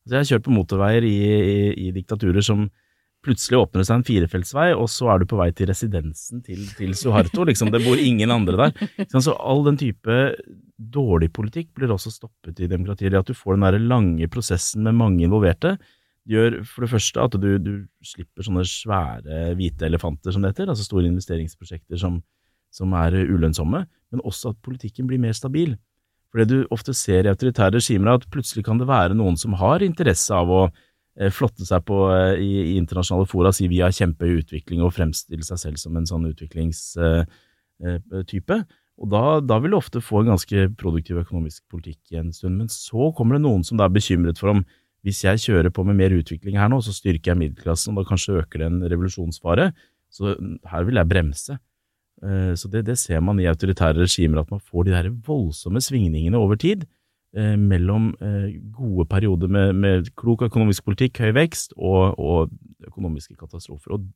S7: Altså jeg har kjørt på motorveier i, i, i diktaturer som plutselig åpner seg en firefeltsvei, og så er du på vei til residensen til, til Suharto. Liksom. Det bor ingen andre der. Så all den type dårlig politikk blir også stoppet i demokratier. Det at du får den der lange prosessen med mange involverte, gjør for det første at du, du slipper sånne svære hvite elefanter, som det heter, altså store investeringsprosjekter som, som er ulønnsomme, men også at politikken blir mer stabil. For det du ofte ser i autoritære regimer, er at plutselig kan det være noen som har interesse av å eh, flotte seg på eh, i, i internasjonale fora, si vi har kjempehøy utvikling og fremstille seg selv som en sånn utviklingstype. Og da, da, vil du ofte få en ganske produktiv økonomisk politikk en stund. Men så kommer det noen som da er bekymret for om hvis jeg kjører på med mer utvikling her nå, så styrker jeg middelklassen, og da kanskje øker det en revolusjonsfare. Så her vil jeg bremse. Eh, så det, det ser man i autoritære regimer, at man får de der voldsomme svingningene over tid eh, mellom eh, gode perioder med, med, klok økonomisk politikk, høy vekst, og, og økonomiske katastrofer. Og,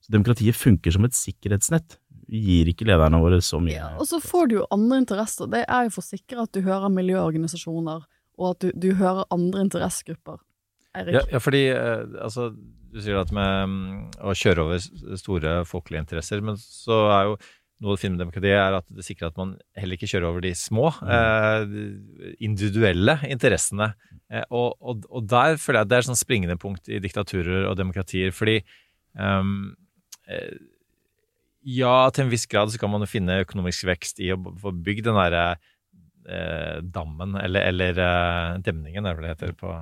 S7: så demokratiet funker som et sikkerhetsnett gir ikke lederne våre så mye.
S6: Ja, og så får du jo andre interesser. Det er jo for sikre at du hører miljøorganisasjoner, og at du, du hører andre interessegrupper. Eirik?
S5: Ja, ja, fordi eh, altså, du sier at med mm, å kjøre over store folkelige interesser, men så er jo noe av det fine med demokratiet er at det sikrer at man heller ikke kjører over de små, mm. eh, individuelle interessene. Eh, og, og, og, der føler jeg at det er et sånn springende punkt i diktaturer og demokratier, fordi um, eh, ja, til en viss grad så kan man jo finne økonomisk vekst i å få bygd den derre eh, dammen, eller, eller eh, demningen, er det det heter på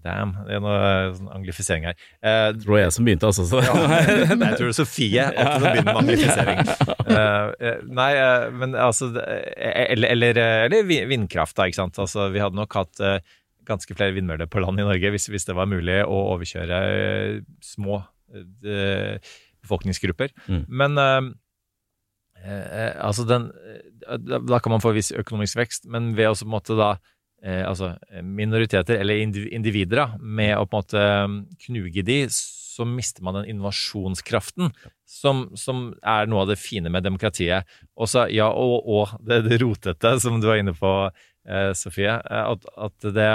S5: Damn. Det er noe sånn anglifisering her.
S7: Eh, det var jeg som begynte, altså. Så.
S5: ja, (laughs) nei, jeg tror det er Sofie alltid som begynner med anglifisering. (laughs) Eh, eh nei, eh, men altså eh, Eller, eller, eller vindkraft, da, ikke sant. Altså, vi hadde nok hatt ganske flere vindmøller på land i Norge hvis, hvis det var mulig å overkjøre små befolkningsgrupper. Mm. Men uh, uh, altså den Da kan man få viss økonomisk vekst, men ved å på en måte da eh, altså minoriteter, eller individer, da, med å på en måte knuge de, så mister man den innovasjonskraften som, som, er noe av det fine med demokratiet. Også, ja, og, og det, det, rotete, som du var inne på, Sofie. At, at det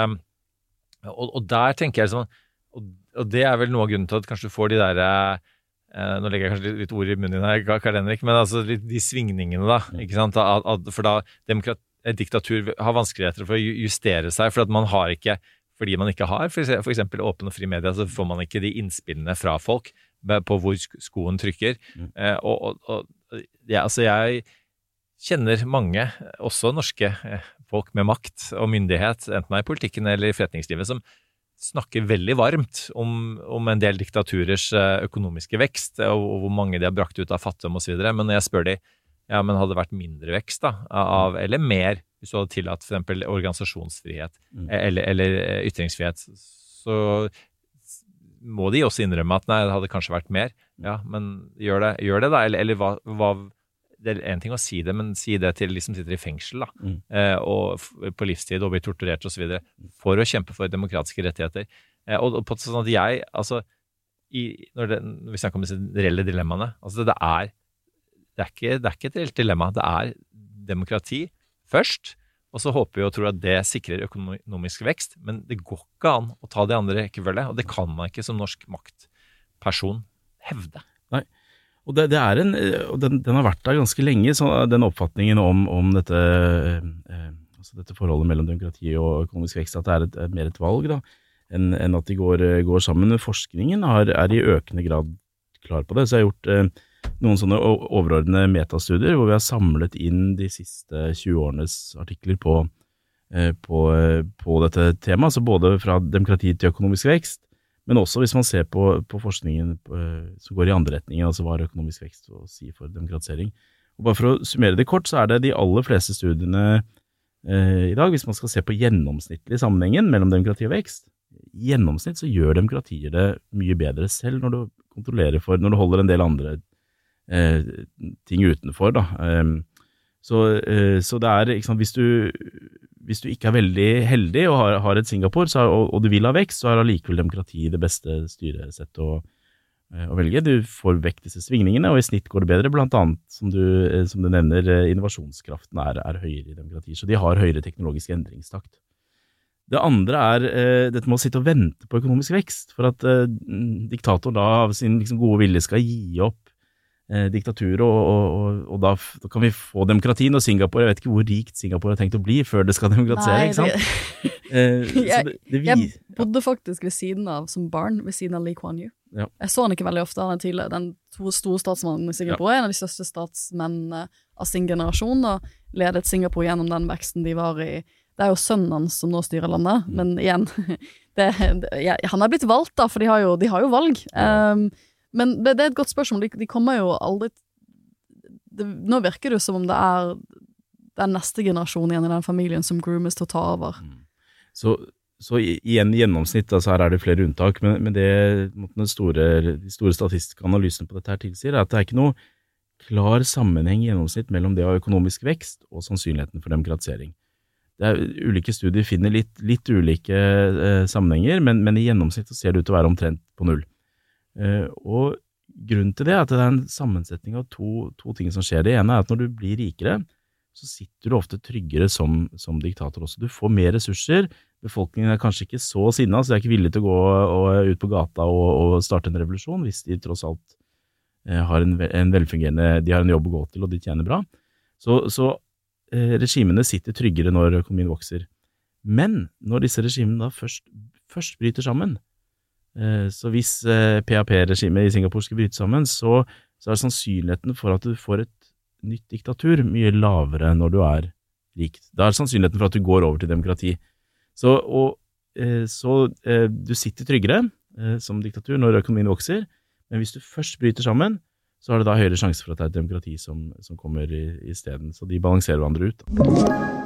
S5: og, og, der tenker jeg sånn og, og, det er vel noe av grunnen til at kanskje du får de derre Eh, nå legger jeg kanskje litt, litt ord i munnen din her, Karl Henrik, men altså de, de svingningene, da. Mm. ikke sant? At, at, for da demokrat, diktatur har vanskeligheter for å justere seg, for at man har ikke fordi man ikke har f.eks. åpen og fri media, så får man ikke de innspillene fra folk på hvor skoen trykker. Mm. Eh, og, og, og ja, altså jeg kjenner mange, også norske eh, folk med makt og myndighet, enten det er i politikken eller i forretningslivet, som snakker veldig varmt om, om, en del diktaturers eh, økonomiske vekst, og, og, hvor mange de har brakt ut av fattigdom osv. Men når jeg spør de ja, men hadde det vært mindre vekst da, av, mm. eller mer, hvis du hadde tillatt f.eks. organisasjonsfrihet mm. eller, eller, eh, ytringsfrihet, så må de også innrømme at nei, det hadde kanskje vært mer. Ja, men gjør det, gjør det da, eller, eller hva, hva det er én ting å si det, men si det til de som sitter i fengsel da, mm. eh, og på livstid og blir torturert osv. for å kjempe for demokratiske rettigheter. Eh, og, og, på sånn at jeg, altså i, når, det, når, vi snakker om disse reelle dilemmaene altså det er, det, er ikke, det er ikke et reelt dilemma. Det er demokrati først. Og så håper vi og tror at det sikrer økonomisk vekst, men det går ikke an å ta det andre rekkefølge. Og det kan man ikke som norsk maktperson hevde.
S7: Nei. Og det, det en, den, den, har vært der ganske lenge, så den oppfatningen om, om dette, eh, altså dette, forholdet mellom demokrati og økonomisk vekst, at det er et, et, mer et valg enn en at de går, går sammen. Forskningen har, er i økende grad klar på det. Så jeg har gjort eh, noen sånne overordnede metastudier hvor vi har samlet inn de siste 20 årenes artikler på, eh, på, eh, på dette temaet, altså både fra demokrati til økonomisk vekst men også hvis man ser på, på forskningen på, som går i andre retninger, altså hva er økonomisk vekst å si for demokratisering. Og bare For å summere det kort, så er det de aller fleste studiene eh, i dag, hvis man skal se på gjennomsnittlig sammenhengen mellom demokrati og vekst, i gjennomsnitt så gjør demokratier det mye bedre selv når du kontrollerer for, når du holder en del andre eh, ting utenfor. da. Så, eh, så, det er, sant, hvis du hvis du ikke er veldig heldig og har, har et Singapore, så, og, og, du vil ha vekst, så er allikevel demokrati det beste styresettet å, eh, å velge. Du får vekk disse svingningene, og i snitt går det bedre. Blant annet, som du, eh, som du nevner, eh, innovasjonskraften er, er høyere i demokratier. Så de har høyere teknologisk endringstakt. Det andre er eh, dette med å sitte og vente på økonomisk vekst. For at eh, diktatoren da av sin liksom, gode vilje skal gi opp eh, diktaturet, og, og, og, da, da kan vi få demokrati når Singapore Jeg vet ikke hvor rikt Singapore har tenkt å bli før det skal (laughs) demokratisere,
S6: Nei,
S7: ikke sant? (laughs) Eh, så (laughs)
S6: Jeg-
S7: det, det
S6: Jeg bodde faktisk ved siden av, som barn, ved siden av Lee Kuan Yew.
S7: Ja.
S6: Jeg så han ikke veldig ofte, han er tidligere den to store statsmannen i Singapore, en av de største statsmennene av sin generasjon, og ledet Singapore gjennom den veksten de var i. Det er jo sønnen hans som nå styrer landet, men igjen det, det, ja, Han er blitt valgt, da, for de har jo, de har jo valg. Um, men det, det er et godt spørsmål. De, de kommer jo aldri det, Nå virker det jo som om det er er neste generasjon igjen i den familien som groomes til å ta over.
S7: Så, så igjen i gjennomsnitt, altså her er det flere unntak, men, men det den store, de store statistiske analysene på dette her tilsier, er at det er ikke noe klar sammenheng i gjennomsnitt mellom det å ha økonomisk vekst og sannsynligheten for demokratisering. Er, ulike studier finner litt, litt ulike eh, sammenhenger, men, men i gjennomsnitt så ser det ut til å være omtrent på null. Eh, og grunnen til det er at det er en sammensetning av to, to ting som skjer. Det ene er at når du blir rikere, så sitter du ofte tryggere som, som diktator også. Du får mer ressurser, befolkningen er kanskje ikke så sinna, så de er ikke villige til å gå og, ut på gata og, og starte en revolusjon, hvis de tross alt eh, har en, en velfungerende De har en jobb å gå til, og de tjener bra. Så, så eh, regimene sitter tryggere når økonomien vokser. Men når disse regimene da først, først bryter sammen, så hvis eh, PAP-regimet i Singapore skulle bryte sammen, så, så er sannsynligheten for at du får et nytt diktatur mye lavere når du er rik. Da er sannsynligheten for at du går over til demokrati. Så, og, eh, så eh, du sitter tryggere eh, som diktatur når økonomien vokser, men hvis du først bryter sammen, så har det da høyere sjanse for at det er et demokrati som, som kommer isteden. Så de balanserer hverandre ut. Da.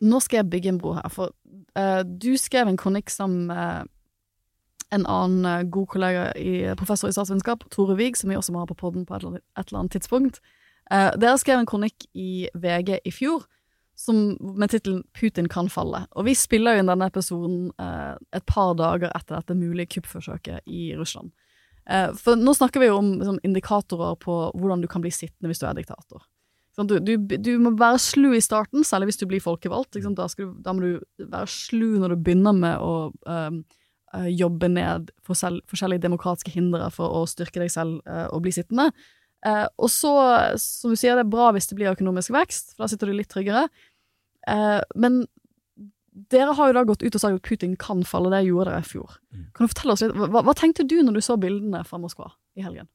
S6: Nå skal jeg bygge en bro her, for uh, du skrev en kronikk sammen med en annen eh, god kollega, i, professor i statsvitenskap, Tore Wig, som vi også må ha på podden på et eller annet, et eller annet tidspunkt. Uh, dere skrev en kronikk i VG i fjor som, med tittelen 'Putin kan falle'. Og vi spiller jo inn denne episoden et par dager etter dette mulige kuppforsøket i Russland. For nå snakker vi jo om liksom, indikatorer på hvordan du kan bli sittende hvis du er diktator. Sånn, du, du, du må være slu i starten, særlig hvis du blir folkevalgt. Da, du, da må du være slu når du begynner med å um, jobbe ned forskjell, forskjellige demokratiske hindre for å styrke deg selv uh, og bli sittende. Uh, og så, som du sier, det er bra hvis det blir økonomisk vekst, for da sitter du litt tryggere. Uh, men dere har jo da gått ut og sagt at Putin kan falle, det gjorde dere i fjor. Kan du fortelle oss litt, hva, hva tenkte du når du så bildene fra Moskva i helgen?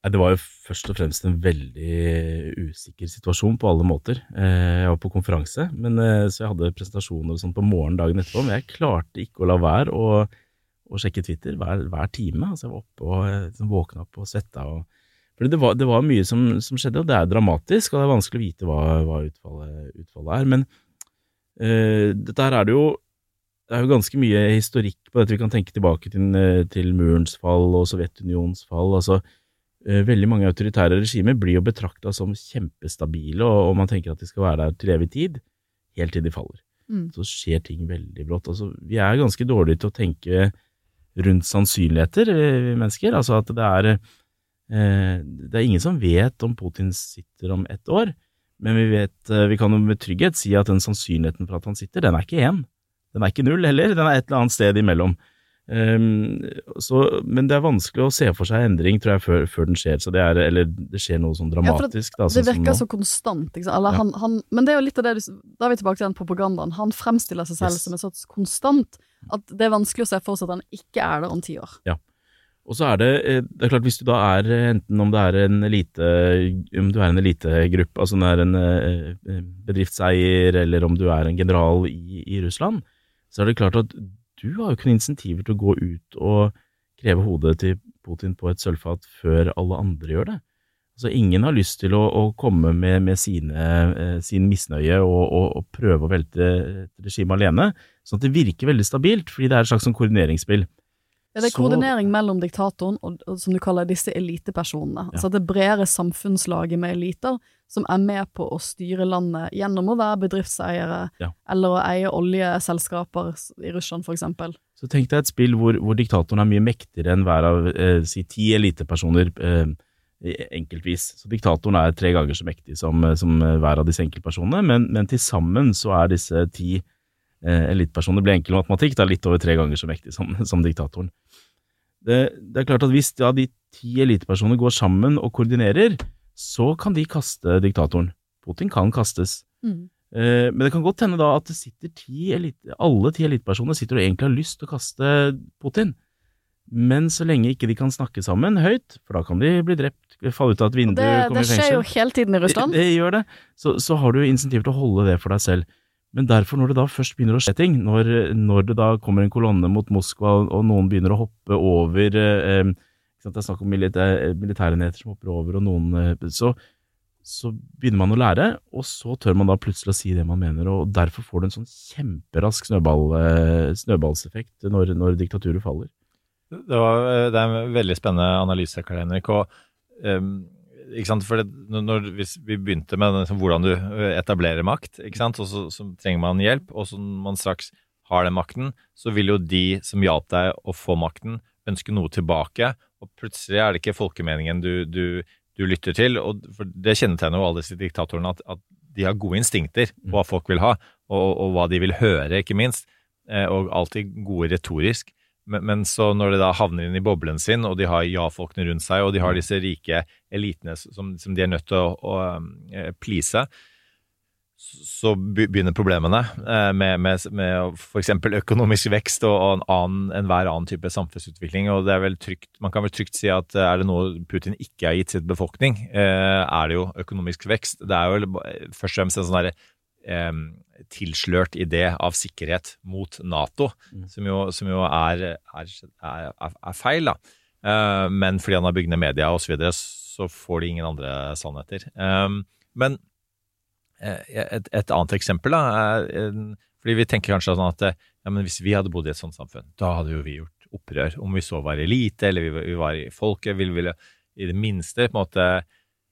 S7: Det var jo først og fremst en veldig usikker situasjon på alle måter. Eh, Jeg var på konferanse, men, eh, så jeg hadde presentasjoner og sånn på morgenen dagen etterpå, men jeg klarte ikke å la være å, å sjekke Twitter hver, hver time. Altså jeg var oppe og eh, liksom våkna opp og svetta. Og, for det var, det var mye som, som skjedde, og det er dramatisk, og det er vanskelig å vite hva, hva utfallet, utfallet er. Men uh, dette her er det jo det er jo ganske mye historikk på dette. Vi kan tenke tilbake til, til murens fall og Sovjetunionens fall. altså Veldig mange autoritære regimer blir jo betrakta som kjempestabile, og, man tenker at de skal være der til evig tid, helt til de faller.
S6: Mm.
S7: Så skjer ting veldig brått. Altså, vi er ganske dårlige til å tenke rundt sannsynligheter, vi vi mennesker. Altså at det er eh, Det er ingen som vet om Putin sitter om ett år, men vi vet eh, Vi kan jo med trygghet si at den sannsynligheten for at han sitter, den er ikke én. Den er ikke null heller, den er et eller annet sted imellom. Ehm, så, men det er vanskelig å se for seg endring, tror jeg, før, før den skjer. Så det er, eller det skjer noe sånn
S6: Ja,
S7: dramatisk.
S6: det,
S7: da, sånn
S6: virker så konstant. Eller
S7: Ja.
S6: han, han, men det er jo litt av det du Da er vi tilbake til den propagandaen. Han fremstiller seg selv
S7: Yes.
S6: som en slags konstant. At det er vanskelig å se for seg at han ikke er der om ti år.
S7: Ja. Og så er det, eh, det er klart hvis du da er eh, enten om det er en elite, om du er en elitegruppe, altså om det er en eh, bedriftseier, eller om du er en general i, i Russland, så er det klart at du har jo ikke noen insentiver til å gå ut og kreve hodet til Putin på et sølvfat før alle andre gjør det. Altså Ingen har lyst til å, å komme med, med sine, eh, sin misnøye og, og, og prøve å velte et regime alene, sånn at det virker veldig stabilt, fordi det er et slags sånn koordineringsspill.
S6: Ja, det er
S7: Så-
S6: koordinering mellom diktatoren og, og som du kaller disse elitepersonene. Altså det bredere samfunnslaget med eliter som er med på å styre landet gjennom å være bedriftseiere
S7: Ja.
S6: eller å eie oljeselskaper i Russland, eksempel.
S7: Så tenk deg et spill hvor, hvor diktatoren er mye mektigere enn hver av eh, si ti elitepersoner eh, enkeltvis. Så diktatoren er tre ganger så mektig som, eh, som eh, hver av disse enkeltpersonene, men, men til sammen så er disse ti eh, elitepersoner, blir enkel matematikk, da litt over tre ganger så mektig som, (laughs) som diktatoren. Det, det er klart at hvis ja, de ti elitepersonene går sammen og koordinerer, så kan de kaste diktatoren. Putin kan kastes.
S6: Mm.
S7: Eh, Men det kan godt hende da at det sitter ti elite, alle ti elitepersoner sitter og egentlig har lyst til å kaste Putin. Men så lenge ikke de kan snakke sammen høyt, for da kan de bli drept, falle ut av et vindu,
S6: Det,
S7: komme i fengsel.
S6: skjer jo hele tiden i Russland.
S7: Det, det gjør det. Så, så har du insentiv til å holde det for deg selv. Men derfor, når det da først begynner å skje ting, når, når det da kommer en kolonne mot Moskva, og, og noen begynner å hoppe over eh, Det er snakk om militære, militærenheter som hopper over, og noen eh, så, så begynner man å lære, og så tør man da plutselig å si det man mener, og derfor får du en sånn kjemperask snøball, eh, snøballseffekt når, når diktaturet faller.
S5: Det, var, det er en veldig spennende analyse, Karl Henrik. Og, um? For det, når, hvis vi begynte med liksom, hvordan du eh, etablerer makt, og så, så trenger man hjelp, og så man straks har den makten, så vil jo de som hjalp deg å få makten, ønske noe tilbake. Og plutselig er det ikke folkemeningen du, du, du lytter til. og for Det kjennetegner jo alle disse diktatorene, at, at de har gode instinkter på hva folk vil ha, og, og hva de vil høre, ikke minst. Eh, Og alltid gode retorisk. Men, men så når de da havner inn i boblen sin, og de har ja-folkene rundt seg, og de har disse rike elitene som, som de er nødt til å, å eh, please, så begynner problemene eh, med, med, med f.eks. økonomisk vekst og, og en annen, enhver annen type samfunnsutvikling. og det er vel trygt, Man kan vel trygt si at eh, er det noe Putin ikke har gitt sitt befolkning, eh, er det jo økonomisk vekst. Det er jo først og fremst en sånn derre tilslørt idé av sikkerhet mot Nato, som jo, som jo er, er, er, er feil, da. Men fordi han har bygd ned media osv., så, videre, så får de ingen andre sannheter. Men et, et annet eksempel, da, er fordi vi tenker kanskje sånn at eh, ja, hvis vi hadde bodd i et sånt samfunn, da hadde jo vi gjort opprør. Om vi så var elite, eller vi, vi var i folket, ville vi i det minste på en måte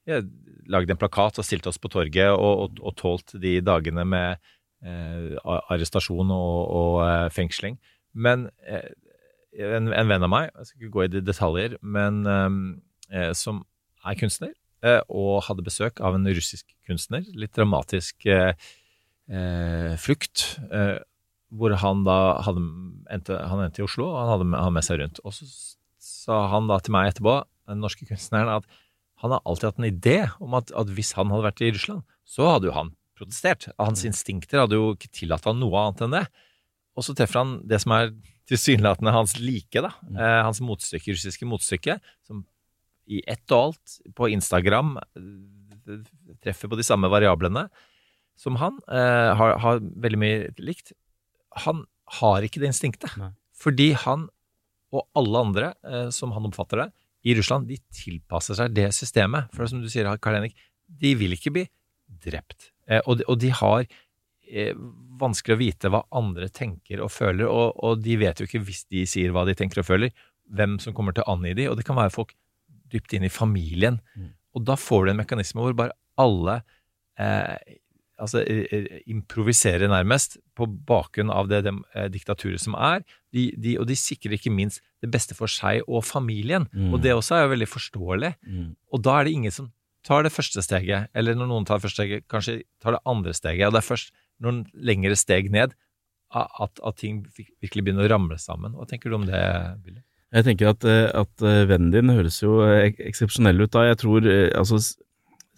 S5: ja, lagd en plakat og stilt oss på torget og, og, og tålt de dagene med eh, arrestasjon og, og eh, fengsling. Men eh, en, en venn av meg, jeg skal ikke gå i detaljer, men eh, som er kunstner, eh, og hadde besøk av en russisk kunstner. Litt dramatisk eh, eh, flukt. Eh, hvor han da hadde endte, Han endte i Oslo, og han hadde han med seg rundt. Og så sa han da til meg etterpå, den norske kunstneren, at han har alltid hatt en idé om at, at hvis han hadde vært i Russland, så hadde jo han protestert. Hans instinkter hadde jo ikke tillatt han noe annet enn det. Og så treffer han det som er tilsynelatende hans like, da. Eh, hans motstykke, russiske motstykke, som i ett og alt på Instagram treffer på de samme variablene som han, eh, har, har veldig mye likt. Han har ikke det instinktet. Fordi han og alle andre, eh, som han oppfatter det, i Russland, de tilpasser seg det systemet. For som du sier, Karl Henrik, de vil ikke bli drept. Eh, og, de, og de har eh, vanskelig å vite hva andre tenker og føler, og, og de vet jo ikke, hvis de sier hva de tenker og føler, hvem som kommer til å angi de, og det kan være folk dypt inn i familien. Og da får du en mekanisme hvor bare alle eh, altså, improviserer nærmest på bakgrunn av det, det eh, diktaturet som er, de, de, og de sikrer ikke minst det beste for seg og familien.
S7: Mm.
S5: Og det også er jo veldig forståelig.
S7: Mm.
S5: Og da er det ingen som tar det første steget, eller når noen tar det første steget, kanskje tar det andre steget. Og det er først noen lengre steg ned at, at ting virkelig begynner å ramle sammen. Hva tenker du om det, Billy?
S7: Jeg tenker at, eh, at eh, vennen din høres jo eh, ek eksepsjonell ut da. Jeg tror altså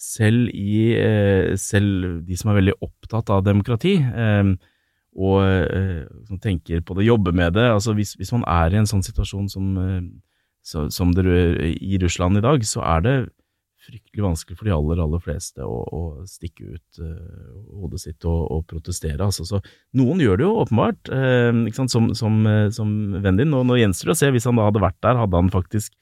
S7: selv i Selv de som er veldig opptatt av demokrati, og som tenker på det, jobber med det altså hvis, hvis man er i en sånn situasjon som, som det i Russland i dag, så er det fryktelig vanskelig for de aller, aller fleste å, å stikke ut uh, hodet sitt og, og protestere. Altså. Så noen gjør det jo åpenbart, uh? Som, som, uh, som vennen din. Og nå gjenstår det å se, hvis han da hadde vært der, hadde han faktisk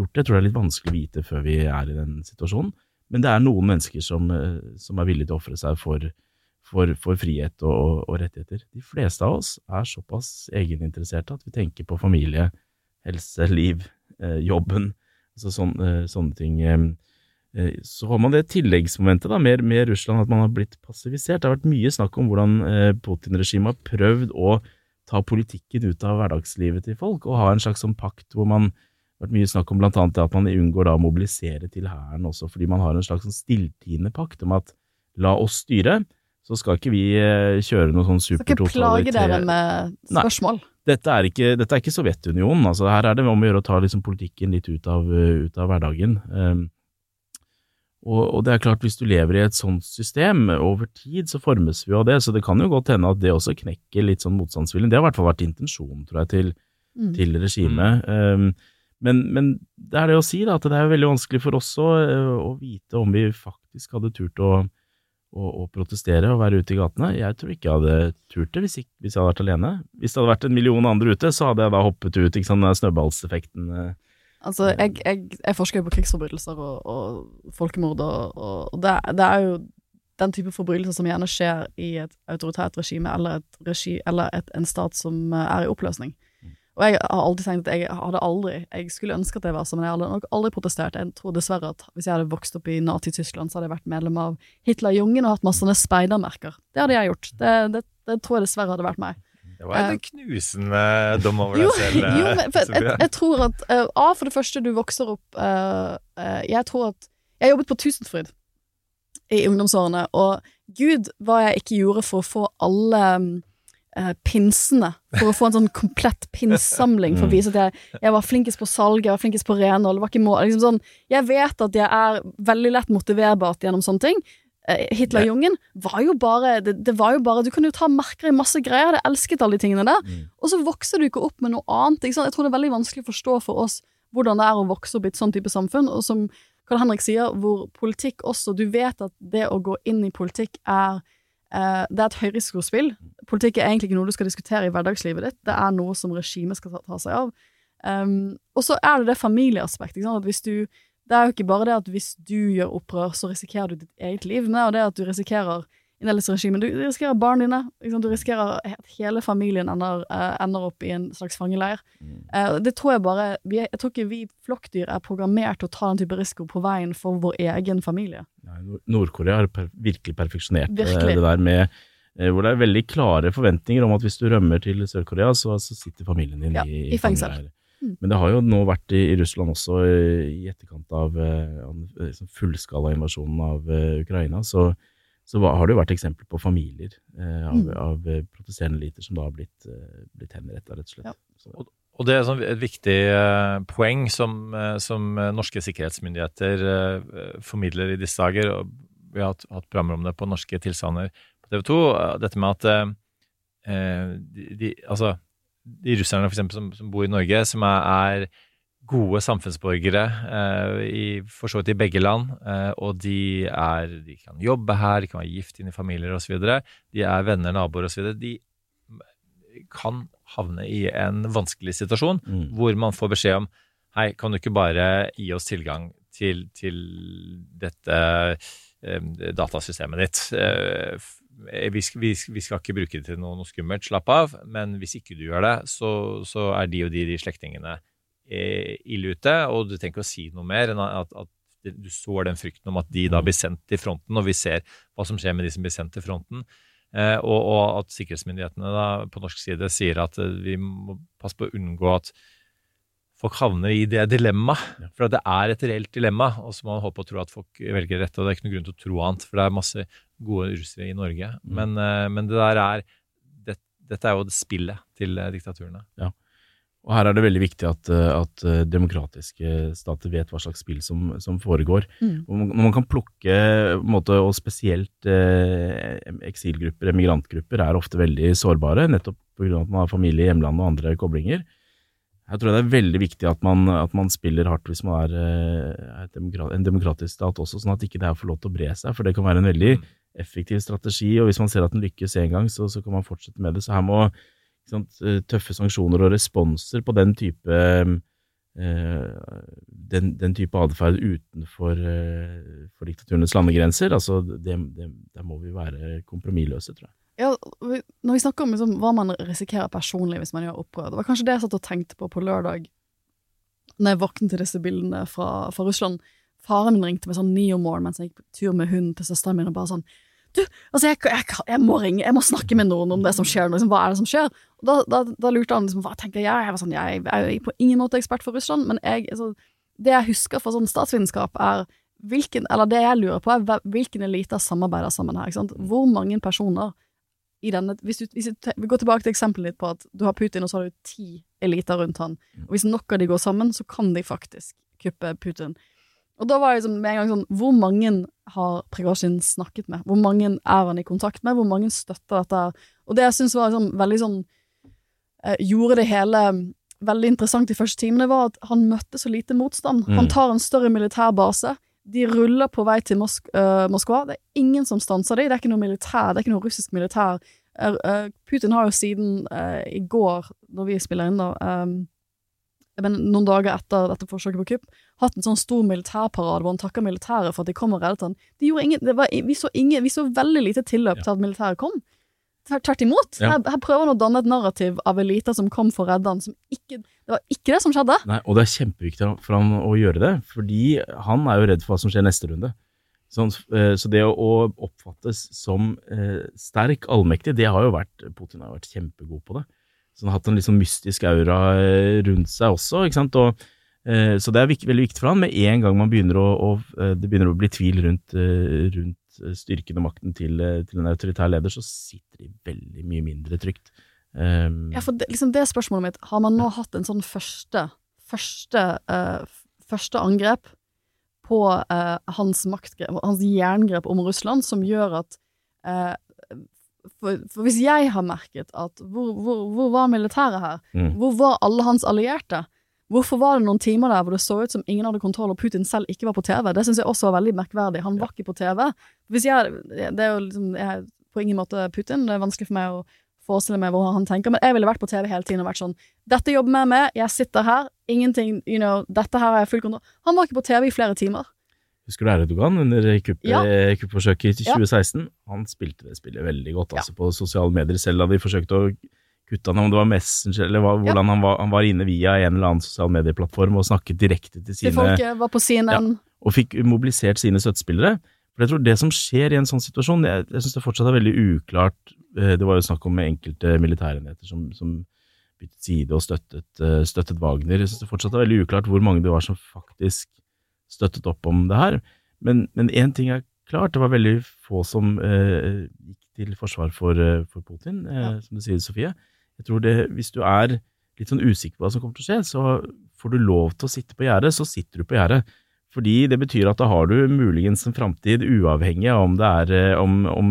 S7: gjort det. Jeg tror det er litt vanskelig å vite før vi er i den situasjonen. Men det er noen mennesker som, som er villige til å ofre seg for, for, for frihet og, og, rettigheter. De fleste av oss er såpass egeninteresserte at vi tenker på familie, helse, liv, eh, jobben, altså eh, sånne ting. Eh, så har man det tilleggsmomentet da, med, med Russland, at man har blitt passivisert. Det har vært mye snakk om hvordan eh, Putin-regimet har prøvd å ta politikken ut av hverdagslivet til folk, og ha en slags sånn pakt hvor man det har vært mye snakk om blant annet at man unngår da å mobilisere til hæren også, fordi man har en slags sånn stilltiende pakt om at la oss styre, så skal ikke vi eh, kjøre noe sånn
S6: Skal ikke plage dere med spørsmål.
S7: Dette er ikke, dette er ikke Sovjetunionen. Altså, her er det om å gjøre å ta liksom, politikken litt ut av, ut av hverdagen. Um, og, og det er klart, hvis du lever i et sånt system, over tid så formes vi av det, så det kan jo godt hende at det også knekker litt sånn motstandsviljen. Det har i hvert fall vært intensjonen, tror jeg, til,
S6: Mm.
S7: til regimet. Um, men, men det er det å si, da, at det er veldig vanskelig for oss å, uh, å vite om vi faktisk hadde turt å, å, å protestere og være ute i gatene. Jeg tror ikke jeg hadde turt det hvis, ikke, hvis jeg hadde vært alene. Hvis det hadde vært en million andre ute, så hadde jeg da hoppet ut, ikke sant, den snøballseffekten.
S6: Altså, jeg, jeg, jeg forsker jo på krigsforbrytelser og, og folkemord, og, og det, det er jo den type forbrytelser som gjerne skjer i et autoritært regime eller, et regi, eller et, en stat som eh, er i oppløsning. Og jeg har alltid tenkt at jeg hadde aldri Jeg skulle ønske at jeg var sånn, men jeg hadde nok aldri protestert. Jeg tror dessverre at hvis jeg hadde vokst opp i Nazi-Tyskland, så hadde jeg vært medlem av Hitlerjungen og hatt masse sånne speidermerker. Det hadde jeg gjort. Det, det, det tror jeg dessverre hadde vært meg.
S5: Det var en
S6: Eh,
S5: knusende dom over deg selv. (laughs)
S6: jo, men for, jeg, jeg tror at uh, A, for det første, du vokser opp uh, uh, Jeg tror at Jeg jobbet på Tusenfryd i ungdomsårene, og gud hva jeg ikke gjorde for å få alle eh, pinsene, for å få en sånn komplett pinssamling, for å vise at jeg, jeg var flinkest på salg, jeg var flinkest på renhold, det liksom sånn, Jeg vet at jeg er veldig lett motiverbart gjennom sånne ting. Eh, Hitlerjungen var jo bare det, det var jo bare Du kan jo ta merker i masse greier. Jeg hadde elsket alle de tingene der. Og så vokser du ikke opp med noe annet. Ikke sant? Jeg tror det er veldig vanskelig å forstå for oss hvordan det er å vokse opp i et sånn type samfunn. Og som Karl Henrik sier, hvor politikk også Du vet at det å gå inn i politikk er eh, Det er et høyrisikospill. Politikk er egentlig ikke noe du skal diskutere i hverdagslivet ditt. Det er noe som regimet skal ta, ta seg av. Um, og så er det det familieaspektet. Hvis du det er jo ikke bare det at hvis du gjør opprør, så risikerer du ditt eget liv, men det er jo det at du risikerer i dette du risikerer barna dine, Liksom, du risikerer at hele familien ender, eh, ender opp i en slags fangeleir. Eh, det tror jeg bare vi, Jeg tror ikke vi flokkdyr er programmert til å ta den type risiko på veien for vår egen familie.
S7: Nord-Korea har per virkelig perfeksjonert eh,
S6: Virkelig.
S7: det der med hvor det er veldig klare forventninger om at hvis du rømmer til Sør-Korea, så, så sitter familien din
S6: Ja,
S7: i,
S6: i fengsel.
S7: fangeleir.
S6: Mm.
S7: Men det har jo nå vært i, i Russland også, i etterkant av eh, eh, sånn fullskala-invasjonen av eh, Ukraina, så, så har det jo vært eksempler på familier eh, av,
S6: Mm.
S7: av protesterende eliter som da har blitt, blitt henretta, rett og slett. Så,
S5: Og det er sånn et viktig poeng som, som norske sikkerhetsmyndigheter formidler i disse dager. og Vi har hatt, hatt programmer om det på norske tilstander på TV 2. eh, Dette med at eh, de, de, altså, de russerne for eksempel, som, som bor i Norge, som er, er gode samfunnsborgere eh, i, for så vidt i begge land, eh, og de, er, de kan jobbe her, de kan være gift inn i familier osv., de er venner, naboer osv. De kan havne i en vanskelig situasjon
S7: Mm.
S5: hvor man får beskjed om Hei, kan du ikke bare gi oss tilgang til, til dette eh, datasystemet ditt? Eh, vi, vi, vi skal ikke bruke det til noe, noe skummelt, slapp av. Men hvis ikke du gjør det, så, så er de og de, de slektningene eh, ille ute. Og du trenger ikke å si noe mer enn at, at du sår den frykten om at de da blir sendt til fronten, og vi ser hva som skjer med de som blir sendt til fronten. Eh, og, og at sikkerhetsmyndighetene da på norsk side sier at eh, vi må passe på å unngå at folk havner i det dilemmaet. For at det er et reelt dilemma, og så må man håpe og tro at folk velger rett. Og det er ikke noen grunn til å tro annet, for det er masse gode russere i Norge. Men, eh, men det der er det, dette er jo det spillet til eh, diktaturene.
S7: Ja. Og her er det veldig viktig at, eh, at demokratiske stater vet hva slags spill som, som foregår.
S6: Mm.
S7: Og man- Når man kan plukke, på en måte, og spesielt eh, eksilgrupper, emigrantgrupper, er ofte veldig sårbare, nettopp pga. at man har familie i hjemlandet og andre koblinger. Her tror det er veldig viktig at man, at man spiller hardt hvis man er, eh, et en demokratisk stat også, sånn at ikke det her får lov til å bre seg. For det kan være en veldig effektiv strategi, og hvis man ser at den lykkes en gang, så, så kan man fortsette med det. Så her må sant, eh, tøffe sanksjoner og responser på den type eh, den, den type atferd utenfor for diktaturenes landegrenser, altså det, det, der må vi være kompromissløse, tror jeg.
S6: Ja, når vi snakker om liksom, hva man risikerer personlig hvis man gjør opprør, det var kanskje det jeg satt og tenkte på på lørdag, når jeg våknet til disse bildene fra, fra Russland. Faren min ringte meg sånn ni om morgenen mens jeg gikk på tur med hunden til søsteren min, og bare sånn Du, altså, jeg, jeg, jeg må ringe, jeg må snakke med noen om det som skjer liksom, hva er det som skjer? Og da, da, da lurte han liksom, hva tenker jeg? Jeg var sånn, jeg er på ingen måte ekspert for Russland, men jeg, altså, det jeg husker fra sånn statsvitenskap, er hvilken, eller det jeg lurer på, er hvilken elite samarbeider sammen her. Hvor mange personer denne hvis du, hvis Vi går tilbake til eksempelet ditt på at du har Putin, og så har du ti eliter rundt han. Og hvis nok av de går sammen, så kan de faktisk kuppe Putin. Og da var jeg liksom med en gang sånn Hvor mange har Prigozjin snakket med? Hvor mange er han i kontakt med? Hvor mange støtter dette? her? Og det jeg syns var liksom, veldig sånn eh, Gjorde det hele veldig interessant de første timene, var at han møtte så lite motstand.
S8: Mm.
S6: Han tar en større militær base. De ruller på vei til Mosk uh, Moskva. Det er ingen som stanser dem. Det er ikke noe militær, det er ikke noe russisk militær. Uh, Putin har jo siden i går, når vi spiller inn, da øhm, men noen dager etter dette forsøket på kupp, hatt en sånn stor militærparade hvor han takker militæret for at de kom og reddet han. De ingen, var, vi, så ingen, vi så veldig lite tilløp til at militæret kom. Tvert imot.
S7: Ja.
S6: Her, her prøver han å danne et narrativ av eliter som kom for å redde han, som ikke Det var ikke det som skjedde.
S7: Nei, og det er kjempeviktig for han å gjøre det, fordi han er jo redd for hva som skjer neste runde. Sånn, eh, så det å, oppfattes som eh, sterk, allmektig, det har jo vært Putin har vært kjempegod på det. Så han har hatt en litt sånn mystisk aura eh, rundt seg også, ikke sant. Og, eh, så det er veldig viktig for han. Med en gang man begynner å, å eh, det begynner å bli tvil rundt, rundt styrken og makten til, eh, til en autoritær leder, så sitter de veldig mye mindre trygt. Um,
S6: Ja, for det, liksom det spørsmålet mitt. Har man nå hatt en sånn første første, uh, første angrep på uh, hans maktgrep, hans jerngrep om Russland, som gjør at uh, for, for hvis jeg har merket at hvor, hvor, hvor var militæret her?
S8: Mm.
S6: Hvor var alle hans allierte? Hvorfor var det noen timer der hvor det så ut som ingen hadde kontroll, og Putin selv ikke var på TV? Det syns jeg også var veldig merkverdig. Han var ikke på TV. Jeg, det er jo liksom, jeg er på ingen måte Putin, det er vanskelig for meg å forestille meg hvor han tenker, men jeg ville vært på TV hele tiden og vært sånn Dette jobber jeg med, jeg sitter her, ingenting, you know, dette her har jeg full kontroll Han var ikke på TV i flere timer.
S7: Husker du Erdogan under kuppforsøket
S6: Ja.
S7: eh, kuppforsøket i
S6: Ja.
S7: 2016? Han spilte det spillet veldig godt altså på sosiale medier, selv da de forsøkte å kutte han, om det var Messenger eller hva, hvordan han, var, han var inne via en eller annen sosial medieplattform og snakket direkte til
S6: Til
S7: De
S6: folket var på CNN.
S7: og fikk mobilisert sine støttespillere. For jeg tror det som skjer i en sånn situasjon, jeg, jeg syns det fortsatt er veldig uklart. Eh, Det var jo snakk om enkelte militærenheter som, som byttet side og støttet, eh, støttet Wagner. Jeg syns det fortsatt er veldig uklart hvor mange det var som faktisk støttet opp om det her. Men én ting er klart, det var veldig få som eh, gikk til forsvar for, eh, for Putin, eh, som du sier, Sofie. Jeg tror det, hvis du er litt sånn usikker på hva som kommer til å skje, så får du lov til å sitte på gjerdet, så sitter du på gjerdet. Fordi det betyr at da har du muligens en framtid uavhengig av om det, er, eh, om, om,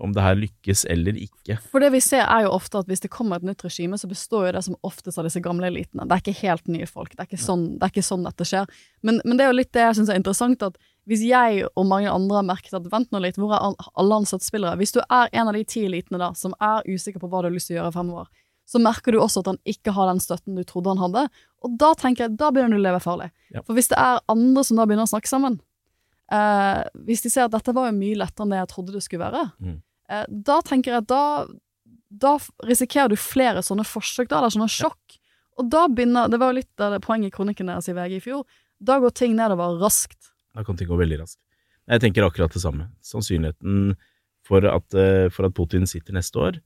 S7: om det her lykkes eller ikke.
S6: For det vi ser er jo ofte at hvis det kommer et nytt regime, så består jo det som oftest av disse gamle elitene. Det er ikke helt nye folk. Det er ikke sånn, det er ikke sånn dette skjer. Men, men det er jo litt det jeg syns er interessant, at hvis jeg og mange andre har merket at vent nå litt, hvor er alle ansatte spillere? Hvis du er en av de ti elitene da, som er usikker på hva du har lyst til å gjøre fremover, så merker du også at han ikke har den støtten du trodde han hadde. Og da tenker jeg, da begynner du å leve farlig.
S7: Ja.
S6: For hvis det er andre som da begynner å snakke sammen, eh, hvis de ser at dette var jo mye lettere enn det jeg trodde det skulle være,
S7: Mm.
S6: eh, da tenker jeg at da, da risikerer du flere sånne forsøk, da, eller sånne sjokk. Og da begynner, det var jo litt av det poenget i kronikken deres i VG i fjor, da går ting nedover raskt.
S7: Da kan ting gå veldig raskt. Jeg tenker akkurat det samme. Sannsynligheten for at, eh, for at Putin sitter neste år,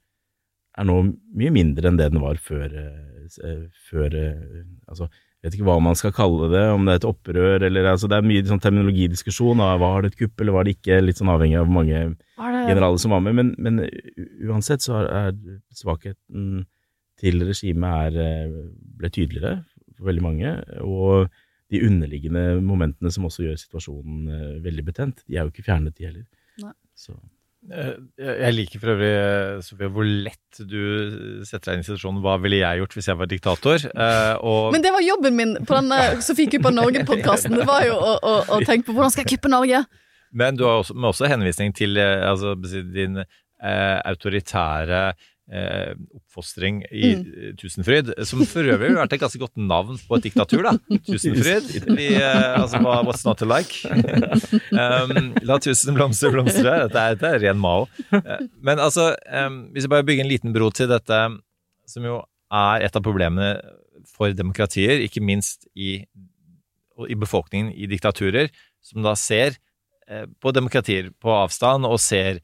S7: er nå mye mindre enn det den var før, eh, eh, før eh, Altså, jeg vet ikke hva man skal kalle det, om det er et opprør eller altså Det er mye sånn terminologidiskusjon. Var det et kupp, eller var det ikke? Litt sånn avhengig av hvor mange generaler som var med. Men, men uansett så er, svakheten til regimet ble tydeligere for veldig mange. Og de underliggende momentene som også gjør situasjonen veldig betent, de er jo ikke fjernet, de heller.
S6: Nei.
S7: Så.
S5: Eh, Jeg liker for øvrig, eh, Sofie, hvor lett du setter deg inn i situasjonen. Hva ville jeg gjort hvis jeg var diktator? Eh, og
S6: Men det var jobben min på den (laughs) Sofie kupper Norge-podkasten. Det var jo å, å, å (laughs) tenke på hvordan skal jeg kuppe Norge?
S5: Men du har også, også henvisning til eh, altså, din eh, autoritære eh, oppfostring i
S6: Mm.
S5: Tusenfryd, som for øvrig har vært et ganske godt navn på et diktatur, da. Tusenfryd. I, eh, altså, what's not to like? (laughs) um, la tusen blomster blomstre. Dette er, dette er ren Mao. Eh, Men altså, um, hvis jeg bare bygger en liten bro til dette, som jo er et av problemene for demokratier, ikke minst i, i befolkningen i diktaturer, som da ser eh, på demokratier på avstand og ser,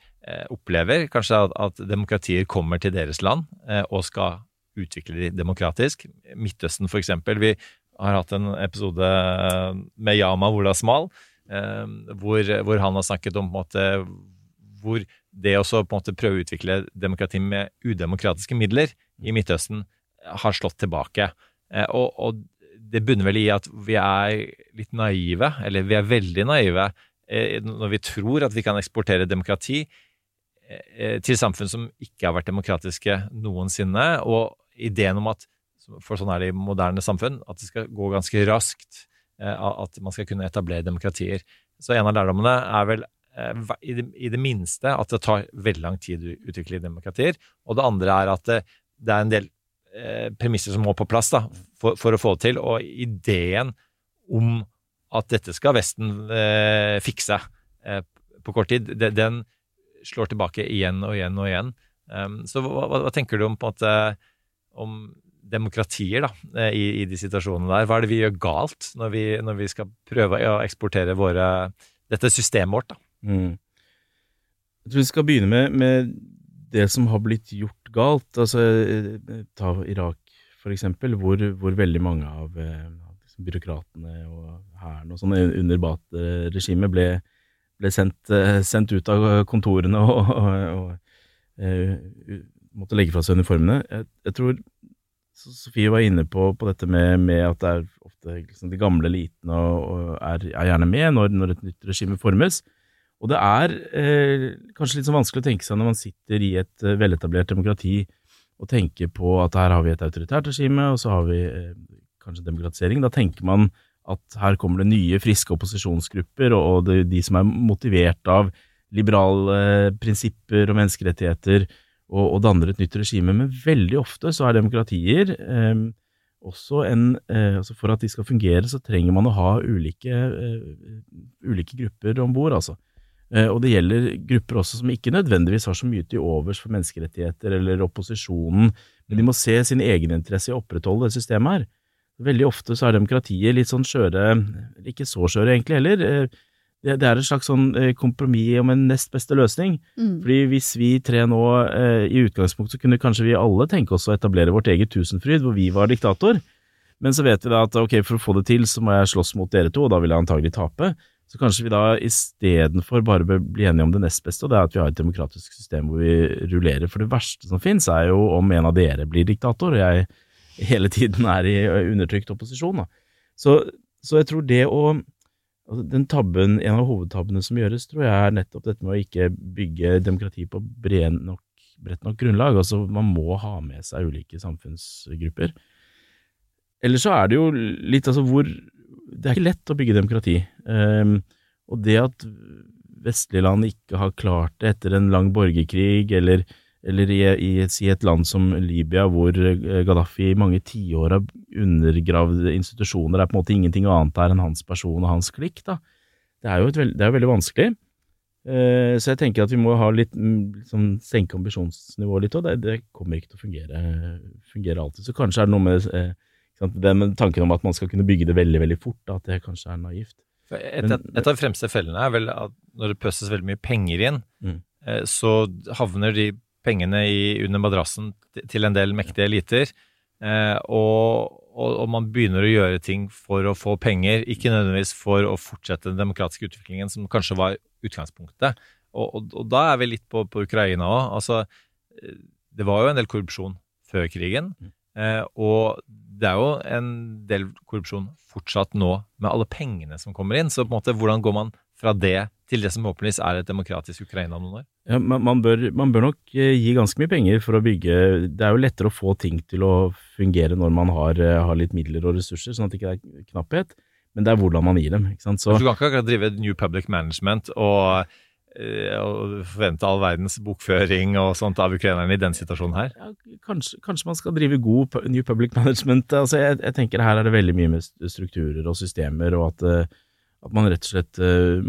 S5: opplever kanskje at, at demokratier kommer til deres land eh, og skal utvikle de demokratisk. Midtøsten for eksempel. Vi har hatt en episode med Yama Wolasmal, eh, hvor, hvor han har snakket om på en måte hvor det å på en måte prøve å utvikle demokrati med udemokratiske midler i Midtøsten har slått tilbake. Eh, og, og det bunner vel i at vi er litt naive, eller vi er veldig naive, eh, når vi tror at vi kan eksportere demokrati eh, til samfunn som ikke har vært demokratiske noensinne. Og ideen om at, for sånn er det i moderne samfunn, at det skal gå ganske raskt, eh, at man skal kunne etablere demokratier. Så en av lærdommene er vel eh, i det, minste at det tar veldig lang tid å utvikle demokratier. Og det andre er at det, er en del eh, premisser som må på plass da, for, å få det til. Og ideen om at dette skal Vesten eh, fikse eh, på kort tid, den slår tilbake igjen og igjen og igjen. Um, så hva, hva, tenker du om, måte, om demokratier da, eh, i, i de situasjonene der? Hva er det vi gjør galt når vi, når vi skal prøve å eksportere våre, dette systemet vårt? da?
S7: Mm. Jeg tror vi skal begynne med, med det som har blitt gjort galt. Altså, eh, ta Irak, for eksempel, hvor, hvor veldig mange av liksom byråkratene og hæren og sånn under Baath-regimet ble, ble sendt, eh, sendt ut av kontorene og, og, og uh, måtte legge fra seg uniformene. Jeg, jeg tror Sofie var inne på, på dette med, med at det er ofte liksom, de gamle elitene og, og er, er gjerne med når, når et nytt regime formes. Og det er eh, kanskje litt sånn vanskelig å tenke seg når man sitter i et eh, veletablert demokrati og tenker på at her har vi et autoritært regime, og så har vi eh, kanskje demokratisering. Da tenker man at her kommer det nye, friske opposisjonsgrupper, og, det, de som er motivert av liberale eh, prinsipper og menneskerettigheter, og, og danner et nytt regime. Men veldig ofte så er demokratier eh, også en eh, altså For at de skal fungere, så trenger man å ha ulike, eh, ulike grupper om bord, altså. Eh, og det gjelder grupper også som ikke nødvendigvis har så mye til overs for menneskerettigheter eller opposisjonen, men de må se sin egeninteresse i å opprettholde det systemet her. Veldig ofte så er demokratiet litt sånn skjøre, ikke så skjøre egentlig heller. Eh, Det, det er et slags sånn eh, kompromiss om en nest beste løsning.
S6: Mm.
S7: Fordi hvis vi tre nå eh, i utgangspunktet så kunne kanskje vi alle tenke oss å etablere vårt eget Tusenfryd, hvor vi var diktator. Men så vet vi da at ok, for å få det til, så må jeg slåss mot dere to, og da vil jeg antagelig tape. Så kanskje vi da istedenfor bare bør bli enige om det nest beste, og det er at vi har et demokratisk system hvor vi rullerer. For det verste som finnes, er jo om en av dere blir diktator, og jeg hele tiden er i undertrykt opposisjon. Så, så jeg tror det å altså Den tabben, En av hovedtabbene som gjøres, tror jeg er nettopp dette med å ikke bygge demokrati på bred nok, bredt nok grunnlag. Altså Man må ha med seg ulike samfunnsgrupper. Eller så er det jo litt altså hvor Det er ikke lett å bygge demokrati. Um, og det at vestlige land ikke har klart det etter en lang borgerkrig, eller, eller i, i, si et land som Libya, hvor eh, Gaddafi i mange tiår har undergravd institusjoner, det er på en måte ingenting annet der enn hans person og hans klikk. da. Det er jo veld, det er veldig vanskelig. Uh, så jeg tenker at vi må ha litt, mm, liksom, senke ambisjonsnivået litt, og det, det kommer ikke til å fungere, fungere alltid. Så kanskje er det noe med uh, det med tanken om at man skal kunne bygge det veldig, veldig fort, da, at det kanskje er naivt.
S5: Et, et, et av de fremste fellene er vel at når det pøses veldig mye penger inn,
S7: Mm.
S5: eh, så havner de pengene i, under madrassen til en del mektige eliter. Eh, og, og, og man begynner å gjøre ting for å få penger, ikke nødvendigvis for å fortsette den demokratiske utviklingen som kanskje var utgangspunktet. Og, og, da er vi litt på, på Ukraina òg. Altså, eh, det var jo en del korrupsjon før krigen. Eh, og det er jo en del korrupsjon fortsatt nå, med alle pengene som kommer inn. Så på en måte, hvordan går man fra det til det som forhåpentligvis er et demokratisk Ukraina om noen år?
S7: Ja, man, man, bør, man bør nok eh, gi ganske mye penger for å bygge Det er jo lettere å få ting til å fungere når man har, eh, har litt midler og ressurser, sånn at det ikke er knapphet. Men det er hvordan man gir dem. ikke sant? Så,
S5: du kan ikke akkurat drive New Public Management og, eh, og forvente all verdens bokføring og sånt av ukrainerne i den situasjonen her?
S7: ja, kanskje, kanskje man skal drive god New Public (laughs) Management. Altså, jeg, jeg tenker her er det veldig mye med strukturer og systemer, og at, at man rett og slett eh,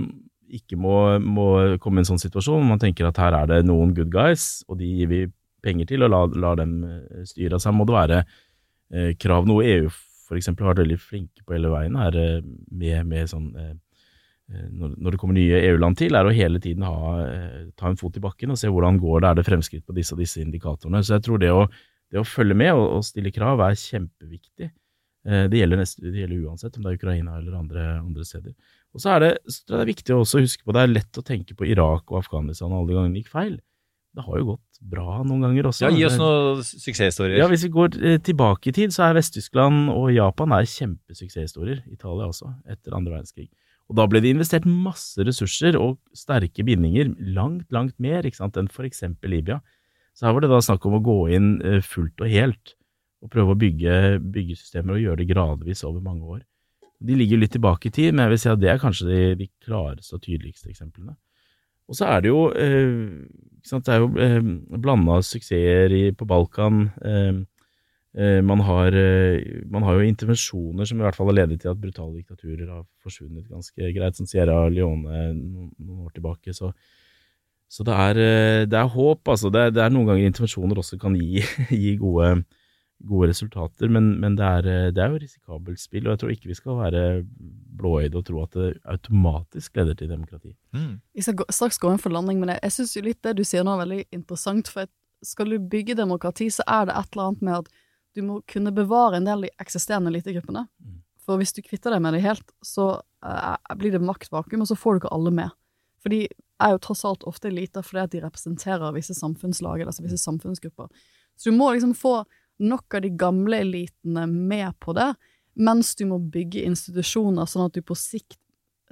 S7: ikke må, må komme i en sånn situasjon. Man tenker at her er det noen good guys, og de gir vi penger til, og lar lar dem eh, styre. Så her må det være eh, krav, noe EU eksempel har vært veldig flinke på hele veien her, med, med sånn når, det kommer nye EU-land til, er å hele tiden ha, ta en fot i bakken og se hvordan går det, er det fremskritt på disse og disse indikatorene. Så jeg tror det å, det å følge med og, og stille krav er kjempeviktig. Eh, Det gjelder, nest, det gjelder uansett om det er Ukraina eller andre, andre steder. Og så er det, så det er viktig å også huske på det er lett å tenke på Irak og Afghanistan og alle de gangene det gikk feil. Det har jo gått bra noen ganger også.
S5: Ja, Gi oss noen suksesshistorier.
S7: Ja, Hvis vi går eh, tilbake i tid, så er Vest-Tyskland og Japan er kjempesuksesshistorier. Italia også, etter andre verdenskrig. Og da ble det investert masse ressurser og sterke bindinger, langt, langt mer ikke sant, enn eksempel Libya. Så her var det da snakk om å gå inn eh, fullt og helt og prøve å bygge, byggesystemer og gjøre det gradvis over mange år. De ligger litt tilbake i tid, men jeg vil si at det er kanskje de, de klareste og tydeligste eksemplene. Og så er det jo eh, jo eh, blanda suksesser i, på Balkan. Eh, eh, man, har, eh, man har jo intervensjoner som i hvert fall har ledet til at brutale diktaturer har forsvunnet ganske greit, som Sierra Leone noen år tilbake. Så, så det, er, eh, det er håp, altså. Det er, det er noen ganger intervensjoner også kan gi, (laughs) gi gode, gode resultater, men, men det, er, eh, det er jo risikabelt spill, og jeg tror ikke vi skal være blåøyde og tro at det automatisk leder til demokrati.
S6: Jeg skal gå, straks gå inn for landing, men jeg, jeg syns jo litt det du sier nå er veldig interessant. For at skal du bygge demokrati, så er det et eller annet med at du må kunne bevare en del av de eksisterende elitegruppene. For hvis du kvitter deg med det helt, så uh, blir det maktvakuum, og så får du ikke alle med. For de er jo tross alt ofte eliter fordi at de representerer visse samfunnslag, altså visse samfunnsgrupper. Så du må liksom få nok av de gamle elitene med på det, mens du må bygge institusjoner sånn at du på sikt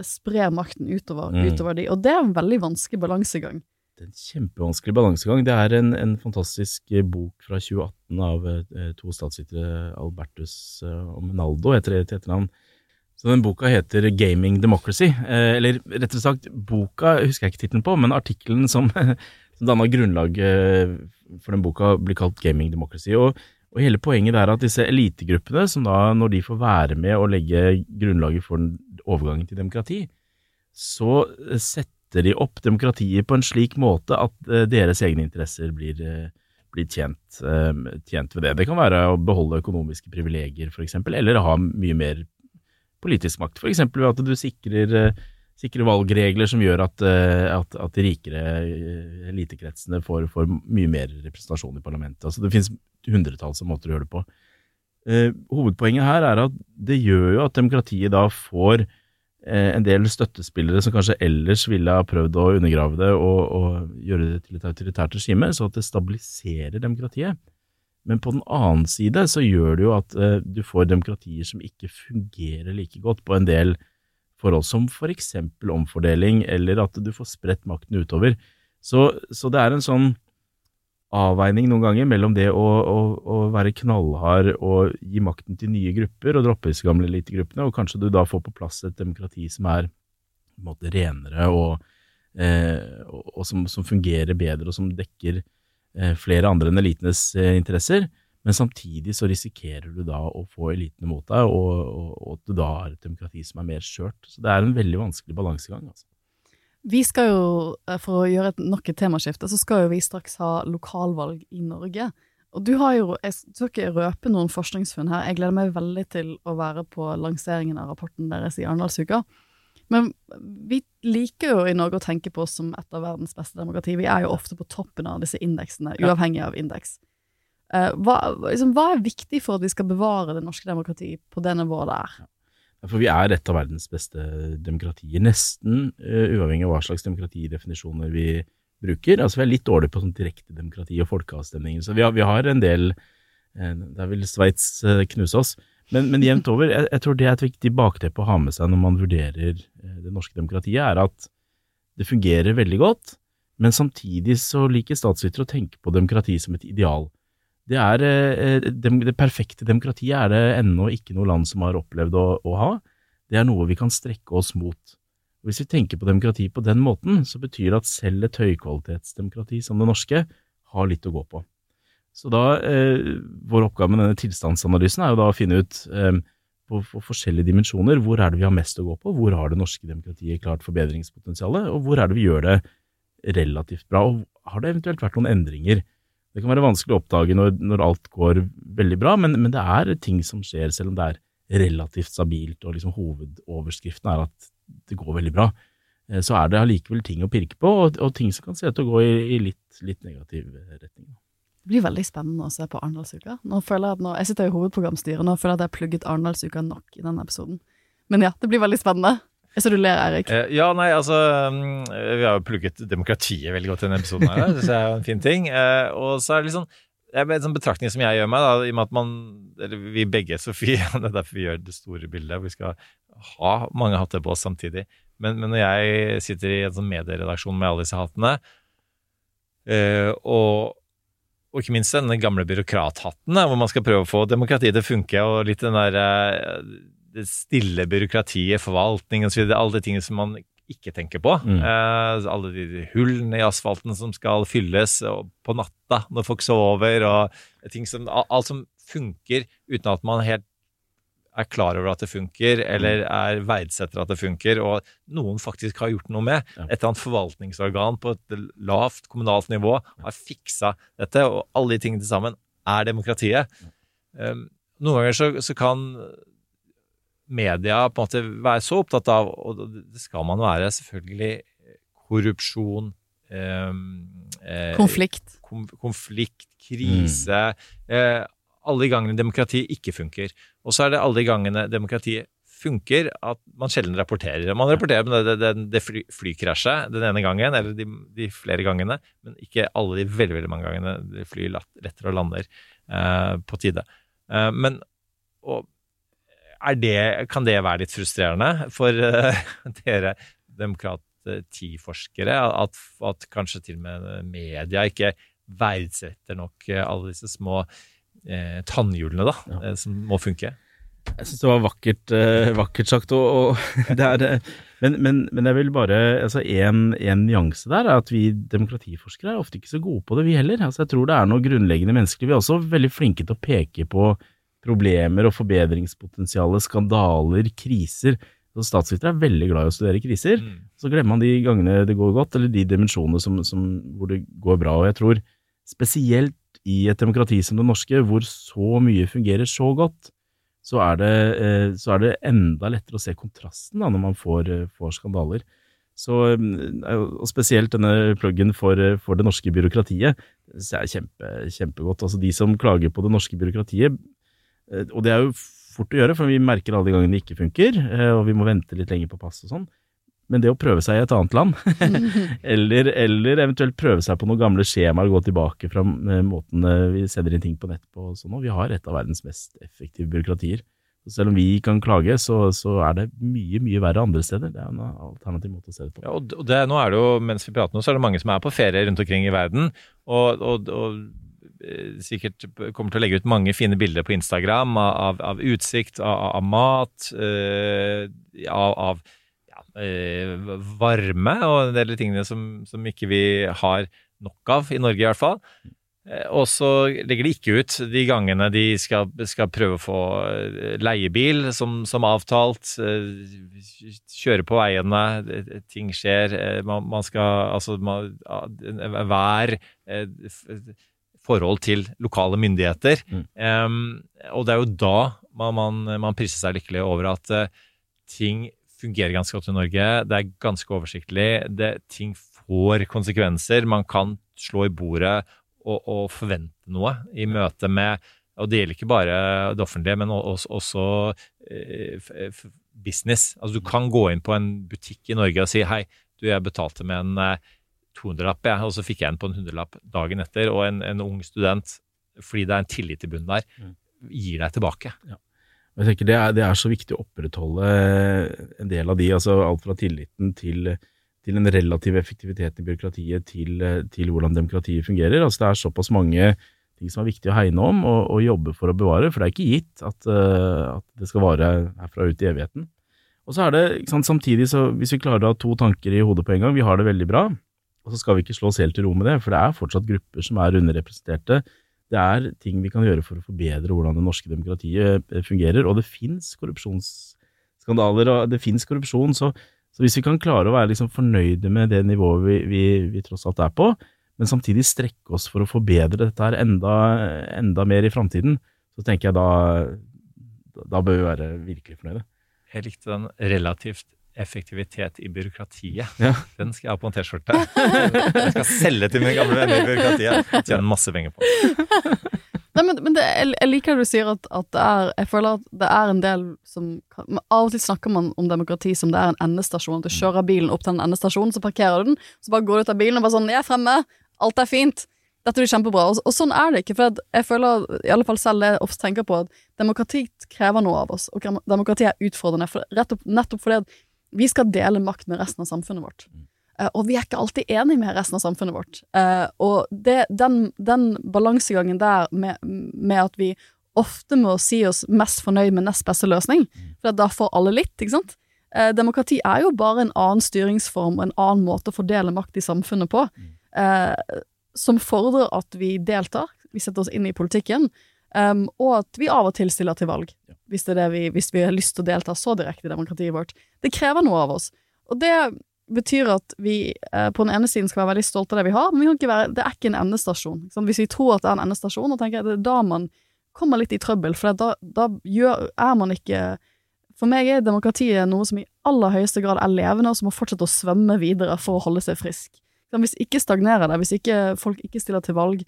S6: sprer makten utover,
S7: Mm.
S6: utover de. Og det er en veldig vanskelig balansegang.
S7: Det er en kjempevanskelig balansegang. Det er en, en fantastisk eh, bok fra 2018 av eh, to statsvitere, Albertus eh, og Menaldo, heter det til etternavn. Så den boka heter Gaming Democracy. Eh, eller rettere sagt, boka husker jeg ikke tittelen på, men artikkelen som, (laughs) som danna grunnlaget for den boka, blir kalt Gaming Democracy. Og, og hele poenget er at disse elitegruppene, som da, når de får være med og legge grunnlaget for overgangen til demokrati, så eh, setter de opp demokratiet på en slik måte at eh, deres egne interesser blir, eh, blir tjent, tjent ved det. Det kan være å beholde økonomiske privilegier, eksempel, eller ha mye mer politisk makt. Eksempel ved at du sikrer, sikrer valgregler som gjør at, eh, at, at de rikere eh, elitekretsene får, får mye mer representasjon i parlamentet. Altså det finnes hundretalls måter å gjøre det på. Eh, hovedpoenget her er at det gjør jo at demokratiet da får eh, en del støttespillere som kanskje ellers ville ha prøvd å undergrave det og, og gjøre det til et autoritært regime, så at det stabiliserer demokratiet. Men på den annen side så gjør det jo at eh, du får demokratier som ikke fungerer like godt på en del forhold, som for eksempel omfordeling, eller at du får spredt makten utover. Så, så det er en sånn avveining noen ganger mellom det å, å, å være knallhard og gi makten til nye grupper og droppe disse gamle elitegruppene, og kanskje du da får på plass et demokrati som er på en måte renere og, eh, og, som, som fungerer bedre, og som dekker eh, flere andre enn elitenes eh, interesser. Men samtidig så risikerer du da å få elitene mot deg, og, og, og at du da har et demokrati som er mer skjørt. Så det er en veldig vanskelig balansegang. Altså.
S6: Vi skal jo, eh, for å gjøre et, nok et temaskifte, så skal jo vi straks ha lokalvalg i Norge. Og du har jo, jeg skal ikke røpe noen forskningsfunn her, jeg gleder meg veldig til å være på lanseringen av rapporten deres i Arendalsuka. Men vi liker jo i Norge å tenke på oss som et av verdens beste demokrati. Vi er jo ofte på toppen av disse indeksene, uavhengig av indeks. Eh, hva, liksom, hva er viktig for at vi skal bevare det norske demokratiet på det nivået der?
S7: For vi er et av verdens beste demokratier, nesten uh, uavhengig av hva slags demokratidefinisjoner vi bruker. Altså Vi er litt dårlige på sånn direkte demokrati og folkeavstemninger, så vi har, vi har en del uh, Der vil Sveits uh, knuse oss. Men, men jevnt over, jeg, jeg tror det er et viktig bakteppe å ha med seg når man vurderer eh, det norske demokratiet, er at det fungerer veldig godt, men samtidig så liker statsvitere å tenke på demokrati som et ideal. Det, er, eh, det perfekte demokratiet er det ennå ikke noe land som har opplevd å, å ha. Det er noe vi kan strekke oss mot. Hvis vi tenker på demokrati på den måten, så betyr det at selv et høykvalitetsdemokrati som det norske har litt å gå på. Så da, eh, Vår oppgave med denne tilstandsanalysen er jo da å finne ut eh, på, på, forskjellige dimensjoner hvor er det vi har mest å gå på, hvor har det norske demokratiet klart forbedringspotensialet, og hvor er det vi gjør det relativt bra, og har det eventuelt vært noen endringer. Det kan være vanskelig å oppdage når, når alt går veldig bra, men, men, det er ting som skjer selv om det er relativt stabilt, og liksom hovedoverskriften er at det går veldig bra. Eh, så er det allikevel ting å pirke på, og, og, ting som kan se ut til å gå i, i litt, litt negativ retning.
S6: Det blir veldig spennende å se på Arendalsuka. Nå Jeg jeg sitter i hovedprogramstyret nå føler at jeg har plugget Arendalsuka nok i denne episoden. Men ja, det blir veldig spennende. Jeg ser du ler, Eirik.
S5: Eh, ja, nei, altså mm, Vi har jo plugget demokratiet veldig godt i denne episoden. her, Det er er en fin ting. Eh, og så er det litt sånn en sånn betraktning som jeg gjør meg, da, i og med at man, eller vi begge, (laughs) Sofie, det er derfor vi gjør det store bildet. Vi skal ha mange hatter på oss samtidig. Men, men når jeg sitter i en sånn medieredaksjon med alle disse hattene, eh, og og ikke minst denne gamle byråkrathatten, hvor man skal prøve å få demokratiet til å funke, og litt den der det stille byråkratiet, forvaltning osv., alle de tingene som man ikke tenker på. Mm. Eh, alle de hullene i asfalten som skal fylles på natta når folk sover, og ting som, alt som funker uten at man helt er klar over at det funker, eller mm. er verdsetter at det funker, og noen faktisk har gjort noe med. Et eller annet forvaltningsorgan på et lavt kommunalt nivå har fiksa dette, og alle de tingene til sammen er demokratiet. Um, noen ganger så, så, kan media på en måte være så opptatt av, og det skal man være, selvfølgelig korrupsjon eh,
S6: eh, Konflikt.
S5: konflikt, krise. Mm. Eh, alle de gangene demokrati ikke funker. Og så er det alle de gangene demokratiet funker, at man sjelden rapporterer. Man rapporterer om det, det, det fly, flykrasjet den ene gangen, eller de, de, flere gangene, men ikke alle de veldig veldig mange gangene det flyr retter og lander eh, på tide. Eh, men og, det, kan det være litt frustrerende for uh, (laughs) dere demokratiforskere, at, at kanskje til og med media ikke verdsetter nok alle disse små eh, tannhjulene, da, ja. Eh, som må funke.
S7: Jeg syns det var vakkert, eh, vakkert sagt. Og, og (laughs) det er, eh, men, men, men, jeg vil bare altså en, en, nyanse der er at vi demokratiforskere er ofte ikke så gode på det, vi heller. Altså jeg tror det er noe grunnleggende menneskelig. Vi er også veldig flinke til å peke på problemer og forbedringspotensial, skandaler, kriser. Så Statsvitere er veldig glad i å studere kriser. Mm. Så glemmer man de gangene det går godt, eller de dimensjonene som, som, hvor det går bra. Og jeg tror spesielt i et demokrati som det norske, hvor så mye fungerer så godt, så er det, eh, så er det enda lettere å se kontrasten da, når man får, eh, får skandaler. Så, eh, og spesielt denne pluggen for, for det norske byråkratiet det er kjempe, kjempegodt. Altså De som klager på det norske byråkratiet, og det er jo fort å gjøre, for vi merker alle de gangene det ikke funker, og vi må vente litt lenger på pass og sånn. Men det å prøve seg i et annet land, (laughs) eller, eller, eventuelt prøve seg på noen gamle skjemaer, gå tilbake fra eh, måten eh, vi sender inn ting på nett på og sånn, og vi har et av verdens mest effektive byråkratier. Så selv om vi kan klage, så, så, er det mye, mye verre andre steder. Det er en alternativ måte å se det på.
S5: Ja, og det, nå er det jo, Mens vi prater nå, så er det mange som er på ferie rundt omkring i verden. og, og, og eh, sikkert kommer til å legge ut mange fine bilder på Instagram av, av utsikt, av, av mat, øh, av, av ja, varme og en del av tingene som, som, ikke vi har nok av i Norge, i hvert fall. Eh, og så legger de ikke ut de gangene de skal, skal prøve å få eh, leiebil som, som, avtalt. Kjøre på veiene, ting skjer. Man, man skal altså man, Vær forhold til lokale myndigheter. Mm. Um, og det er jo da man, man, man priser seg lykkelig over at uh, ting fungerer ganske godt i Norge. Det er ganske oversiktlig. Det, ting får konsekvenser. Man kan slå i bordet og, og, forvente noe i møte med Og det gjelder ikke bare det offentlige, men også, også uh, business. Altså Du kan gå inn på en butikk i Norge og si hei, du, jeg betalte med en eh, 200-lapp, jeg, og så fikk jeg en på en 100-lapp dagen etter. Og en, en ung student, fordi det er en tillit i bunnen der, gir deg tilbake.
S7: Ja. Jeg tenker det er, det er så viktig å opprettholde en del av de, altså alt fra tilliten til, til en relativ effektivitet i byråkratiet til, til hvordan demokratiet fungerer. Altså Det er såpass mange ting som er viktig å hegne om og, og jobbe for å bevare, for det er ikke gitt at, eh, at det skal vare herfra ut i evigheten. Og så er det, sant, samtidig så hvis vi klarer å ha to tanker i hodet på en gang, vi har det veldig bra, og så skal vi ikke slå oss helt til ro med det, for det er fortsatt grupper som er underrepresenterte. Det er ting vi kan gjøre for å forbedre hvordan det norske demokratiet eh, fungerer, og det fins korrupsjonsskandaler, og det fins korrupsjon, så, så hvis vi kan klare å være liksom fornøyde med det nivået vi, vi, vi tross alt er på, men samtidig strekke oss for å forbedre dette her enda, enda mer i framtiden, så tenker jeg da, da bør vi være virkelig fornøyde.
S5: Jeg likte den relativt effektivitet i byråkratiet.
S7: Ja.
S5: Den skal jeg ha på en T-skjorte. (laughs) Jeg skal selge til mine gamle venner i byråkratiet. Tjene masse penger på.
S6: Nei, men, men det, jeg, liker det du sier at, at det er Jeg føler at det er en del som men Av og til snakker man om demokrati som det er en endestasjon. At du kjører bilen opp til en endestasjon, så parkerer du den, så bare går du ut av bilen og bare sånn 'Jeg er fremme. Alt er fint. Dette blir kjempebra.' Og, og sånn er det ikke. For jeg føler, i alle fall selv det jeg ofte tenker på, at demokrati krever noe av oss. Og demokrati er utfordrende, for, rett opp, nettopp fordi at vi skal dele makt med resten av samfunnet vårt. Eh, og vi er ikke alltid enige med resten av samfunnet vårt. Eh, og det, den, den balansegangen der med, med at vi ofte må si oss mest fornøyd med nest beste løsning, for da får alle litt, ikke sant? Eh, demokrati er jo bare en annen styringsform og en annen måte å fordele makt i samfunnet på, eh, som fordrer at vi deltar, vi setter oss inn i politikken, em, og at vi av og til stiller til valg, hvis, vi, hvis vi har lyst til å delta så direkte i demokratiet vårt. Det krever noe av oss. Og det betyr at vi eh, på den ene siden skal være veldig stolte av det vi har, men vi være, det er ikke en endestasjon. sant? Hvis vi tror at det er en endestasjon, da tenker at det er da man kommer litt i trøbbel, for da, da gjør, er man ikke For meg er demokratiet noe som i aller høyeste grad er levende, og som må fortsette å svømme videre for å holde seg frisk. Hvis ikke stagnerer det, hvis ikke folk ikke stiller til valg,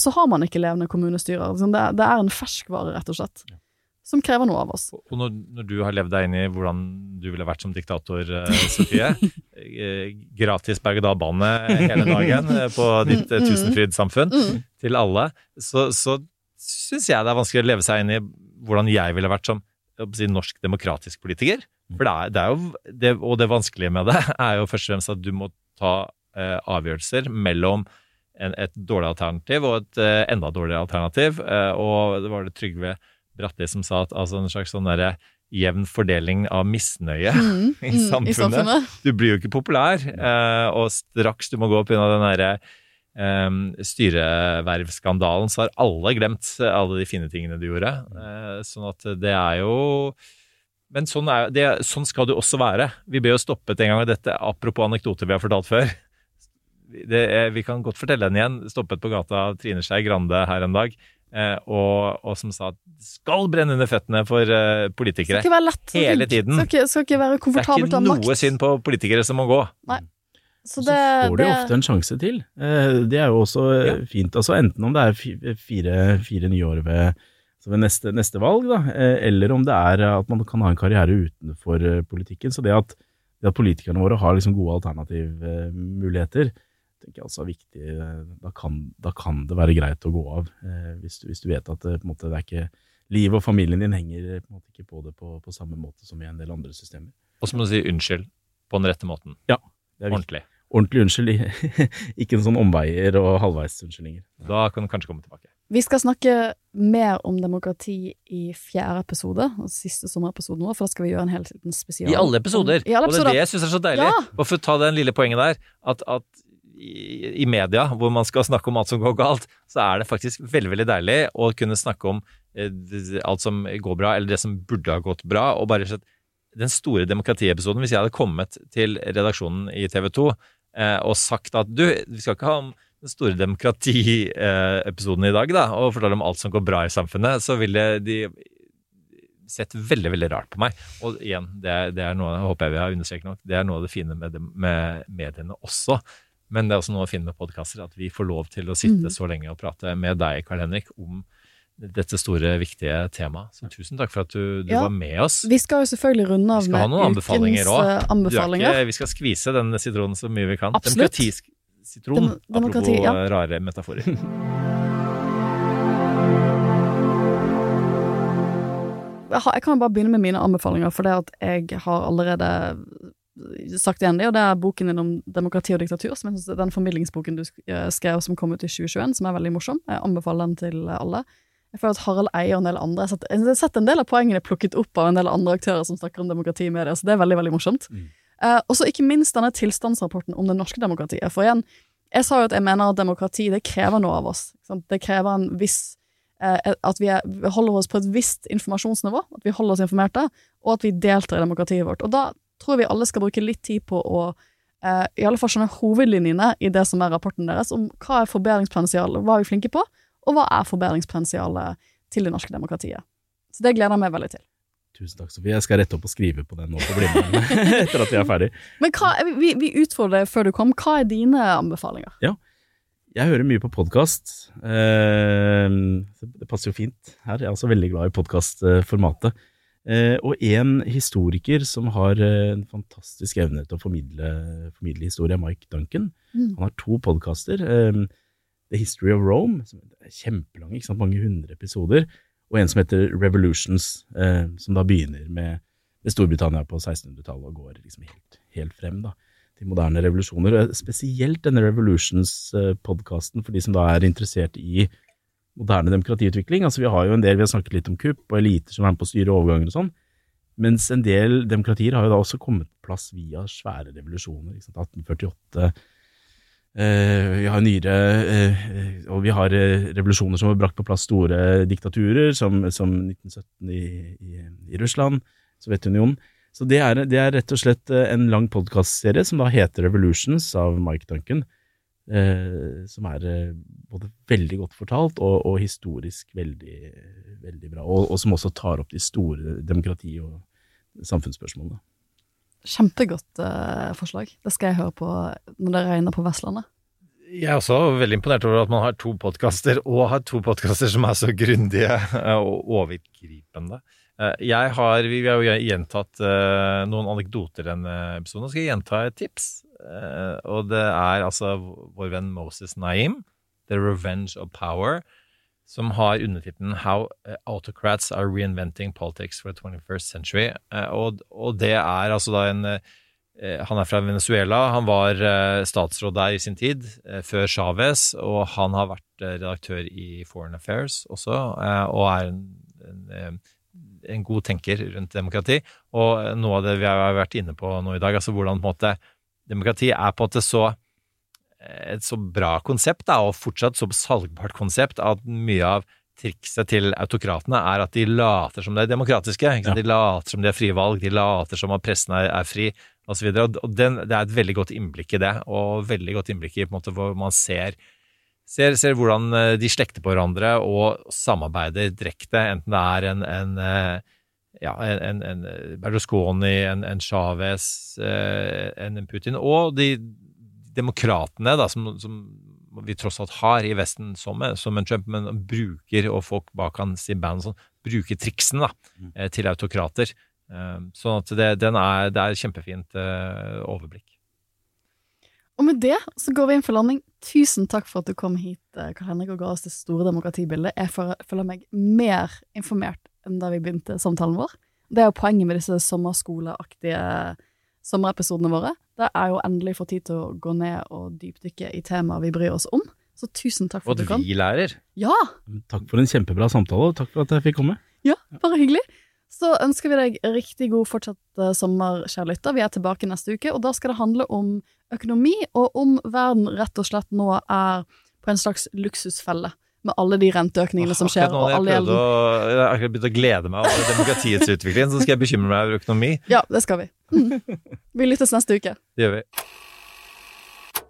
S6: så har man ikke levende kommunestyrer. Det, er- det er en ferskvare, rett og slett, som krever noe av oss.
S5: Og når, når du har levd deg inn i hvordan du ville vært som diktator, eh, Sofie (laughs) eh, Gratis berg-og-dal-bane hele dagen eh, på ditt eh,
S6: Mm, mm.
S5: tusenfrydsamfunn
S6: Mm.
S5: til alle, så, så syns jeg det er vanskelig å leve seg inn i hvordan jeg ville vært som si, norsk demokratisk politiker. For det er, det er jo det, Og det vanskelige med det (laughs) er jo først og fremst at du må ta eh, avgjørelser mellom en, et dårlig alternativ og et uh, enda dårligere alternativ. Uh, og det var det Trygve Bratti som sa at altså en slags sånn derre jevn fordeling av misnøye
S6: Mm, (laughs)
S5: i,
S6: mm, i
S5: samfunnet.
S6: samfunnet.
S5: Du blir jo ikke populær, eh, og straks du må gå pga. den derre eh, styrevervskandalen, så har alle glemt alle de fine tingene du gjorde. Eh, sånn at det er jo Men sånn, er, det, sånn skal det også være. Vi ble jo stoppet en gang, av dette apropos anekdoter vi har fortalt før. Det, er- vi kan godt fortelle den igjen. Stoppet på gata av Trine Skei Grande her en dag. Eh, og, og som sa at skal brenne under føttene for eh, politikere.
S6: Skal ikke være lett.
S5: Hele
S6: ikke-
S5: tiden.
S6: Skal ikke, skal ikke være
S5: Det er ikke
S6: å ha makt.
S5: noe synd på politikere som må gå.
S6: Nei. Så
S7: Så får de
S6: det
S7: ofte en sjanse til. Eh, Det er jo også ja. fint. Altså Enten om det er fire, fire nye år ved, altså ved neste, neste valg, da, eh, eller om det er at man kan ha en karriere utenfor eh, politikken. Så det at, det at politikerne våre har liksom gode alternativmuligheter, tenker jeg også er viktig. Eh, Da kan, da kan det være greit å gå av, eh, hvis du, hvis du vet at det, på en måte, det er ikke livet og familien din henger eh, på, en måte ikke på det på, på samme måte som i en del andre systemer.
S5: Og så må du si unnskyld på den rette måten.
S7: Ja, det er viktig.
S5: Ordentlig.
S7: Ordentlig unnskyld, (laughs) ikke en sånn omveier og halvveisunnskyldninger.
S5: Da kan du kanskje komme tilbake.
S6: Vi skal snakke mer om demokrati i fjerde episode, siste sommerepisode nå, for da skal vi gjøre en hel liten spesial.
S5: I alle episoder.
S6: I alle
S5: Og det er det jeg syns er så deilig.
S6: Ja.
S5: Og for å ta den lille poenget der, at, at i, media, hvor man skal snakke om alt som går galt, så er det faktisk veldig, veldig deilig å kunne snakke om eh, alt som går bra, eller det som burde ha gått bra, og bare sett den store demokratiepisoden, hvis jeg hadde kommet til redaksjonen i TV 2 eh, og sagt at du, vi skal ikke ha om den store demokratiepisoden i dag, da, og fortelle om alt som går bra i samfunnet, så ville de sett veldig, veldig rart på meg. Og igjen, det det er noe, håper jeg vi har understreket nok, det er noe av det fine med, det, med mediene også. Men det er også noe å finne med podkaster, at vi får lov til å sitte
S6: Mm.
S5: så lenge og prate med deg, Karl Henrik, om dette store, viktige temaet. Så tusen takk for at du, du
S6: Ja.
S5: var med oss.
S6: Vi skal jo selvfølgelig runde av med
S5: ukens anbefalinger
S6: ukens
S5: òg.
S6: eh.
S5: Vi skal skvise den sitronen så mye vi kan.
S6: Absolutt.
S5: Demokratisitron,
S6: Dem- demokrati,
S5: apropos
S6: ja.
S5: eh, rare metaforer. (laughs)
S6: jeg kan jo bare begynne med mine anbefalinger, for det at jeg har allerede sagt igjen det, og det er boken din om demokrati og diktatur, som jeg synes den formidlingsboken du eh, skrev som kom ut i 2021, som er veldig morsom. Jeg anbefaler den til alle. Jeg føler at Harald Eie og en del andre Jeg har sett, en del av poengene plukket opp av en del andre aktører som snakker om demokrati i media, så det er veldig, veldig morsomt. Eh, og så ikke minst denne tilstandsrapporten om det norske demokratiet. For igjen, jeg sa jo at jeg mener at demokrati det krever noe av oss. Det krever en viss eh, At vi, er, vi holder oss på et visst informasjonsnivå, at vi holder oss informerte, og at vi deltar i demokratiet vårt. Og da tror vi alle skal bruke litt tid på å eh, i alle fall skjønne hovedlinjene i det som er rapporten deres, om hva er forbedringspotensialet, hva er vi flinke på, og hva er forbedringspotensialet til det norske demokratiet. Så det gleder jeg meg veldig til.
S7: Tusen takk, Sofie. Jeg skal rette opp og skrive på den nå på Blindern (laughs) etter at vi er ferdig.
S6: Men hva, vi, vi utfordrer deg før du kom. Hva er dine anbefalinger?
S7: Ja. Jeg hører mye på podkast. det passer jo fint her. Jeg er også veldig glad i podkastformatet. Og en historiker som har eh, en fantastisk evne til å formidle, formidle historie, er Mike Duncan.
S6: Mm.
S7: Han har to podkaster. The History of Rome, som er kjempelang, ikke sant? mange hundre episoder. Og en som heter Revolutions, eh, som da begynner med, Storbritannia på 1600-tallet og går liksom helt, helt frem da, til moderne revolusjoner. Spesielt denne Revolutions-podkasten for de som da er interessert i moderne demokratiutvikling. Altså Vi har jo en del, vi har snakket litt om kupp og eliter som er med på å styre overganger og sånn. Mens en del demokratier har jo da også kommet på plass via svære revolusjoner. Ikke sant? 1848 Eh, vi har nyere eh, Og vi har eh, revolusjoner som har brakt på plass store diktaturer, som, som 1917 i, i, i Russland, Sovjetunionen. Så det er, det er rett og slett eh, en lang podkastserie som da heter Revolutions av Mike Duncan. Eh, som er eh, både veldig godt fortalt og, og historisk veldig, veldig bra. Og, og som også tar opp de store demokrati- og samfunnsspørsmålene.
S6: Kjempegodt eh, forslag. Det skal jeg høre på når det regner på Vestlandet.
S5: Jeg er også veldig imponert over at man har to podkaster, og har to podkaster som er så grundige og overgripende. Eh, Jeg har, Vi har jo gjentatt eh, noen anekdoter i denne episoden. og skal jeg gjenta et tips. Eh, Og det er altså vår venn Moses Naim, 'The Revenge of Power', som har undertittelen 'How Autocrats Are Reinventing Politics for the 21st Century'. Eh, Og, og det er altså da en eh, Han er fra Venezuela. Han var eh, statsråd der i sin tid, eh, før Chávez, og han har vært eh, redaktør i Foreign Affairs også, eh, og er en, en, eh, en god tenker rundt demokrati. Og eh, noe av det vi har vært inne på nå i dag, altså hvordan på en måte demokrati er på en måte så et så bra konsept, da, og fortsatt så salgbart konsept, at mye av trikset til autokratene er at de later som de er demokratiske. Sant? De later som de har frie valg, de later som at pressen er, er fri, osv. Og, og den, det er et veldig godt innblikk i det, og veldig godt innblikk i på en måte hvor man ser Ser, ser hvordan eh, de slekter på hverandre og samarbeider direkte, enten det er en, en eh, ja, en, en Berlusconi, en, en Chávez, eh, en Putin, og de demokratene da, som, som vi tross alt har i Vesten som, som en Trump, men bruker, og folk bak han i band sånn, bruker triksene da, eh, til autokrater. Sånn at det, den er, det er kjempefint overblikk.
S6: Og med det så går vi inn for landing. Tusen takk for at du kom hit, Karl Henrik, og ga oss det store demokratibildet. Jeg føler meg mer informert enn da vi begynte samtalen vår. Det er jo poenget med disse sommerskoleaktige sommerepisodene våre. Det er jo endelig få tid til å gå ned og dypdykke i temaer vi bryr oss om. Så tusen takk for
S5: Og
S6: at
S5: at
S6: du kom.
S5: vi lærer.
S6: Ja,
S7: Takk for en kjempebra samtale, og takk for at jeg fikk komme.
S6: ja, bare hyggelig. Så ønsker vi deg riktig god fortsatt eh, sommer, kjære lytter. Vi er tilbake neste uke, og da skal det handle om økonomi, og om verden rett og slett nå er på en slags luksusfelle. Med alle de renteøkningene som skjer,
S5: nå jeg prøvde å, jeg har akkurat begynt å glede meg over demokratiets utvikling, så skal jeg bekymre meg over økonomi.
S6: Ja, det skal vi. Mm. Vi lyttes neste uke.
S5: Det gjør vi.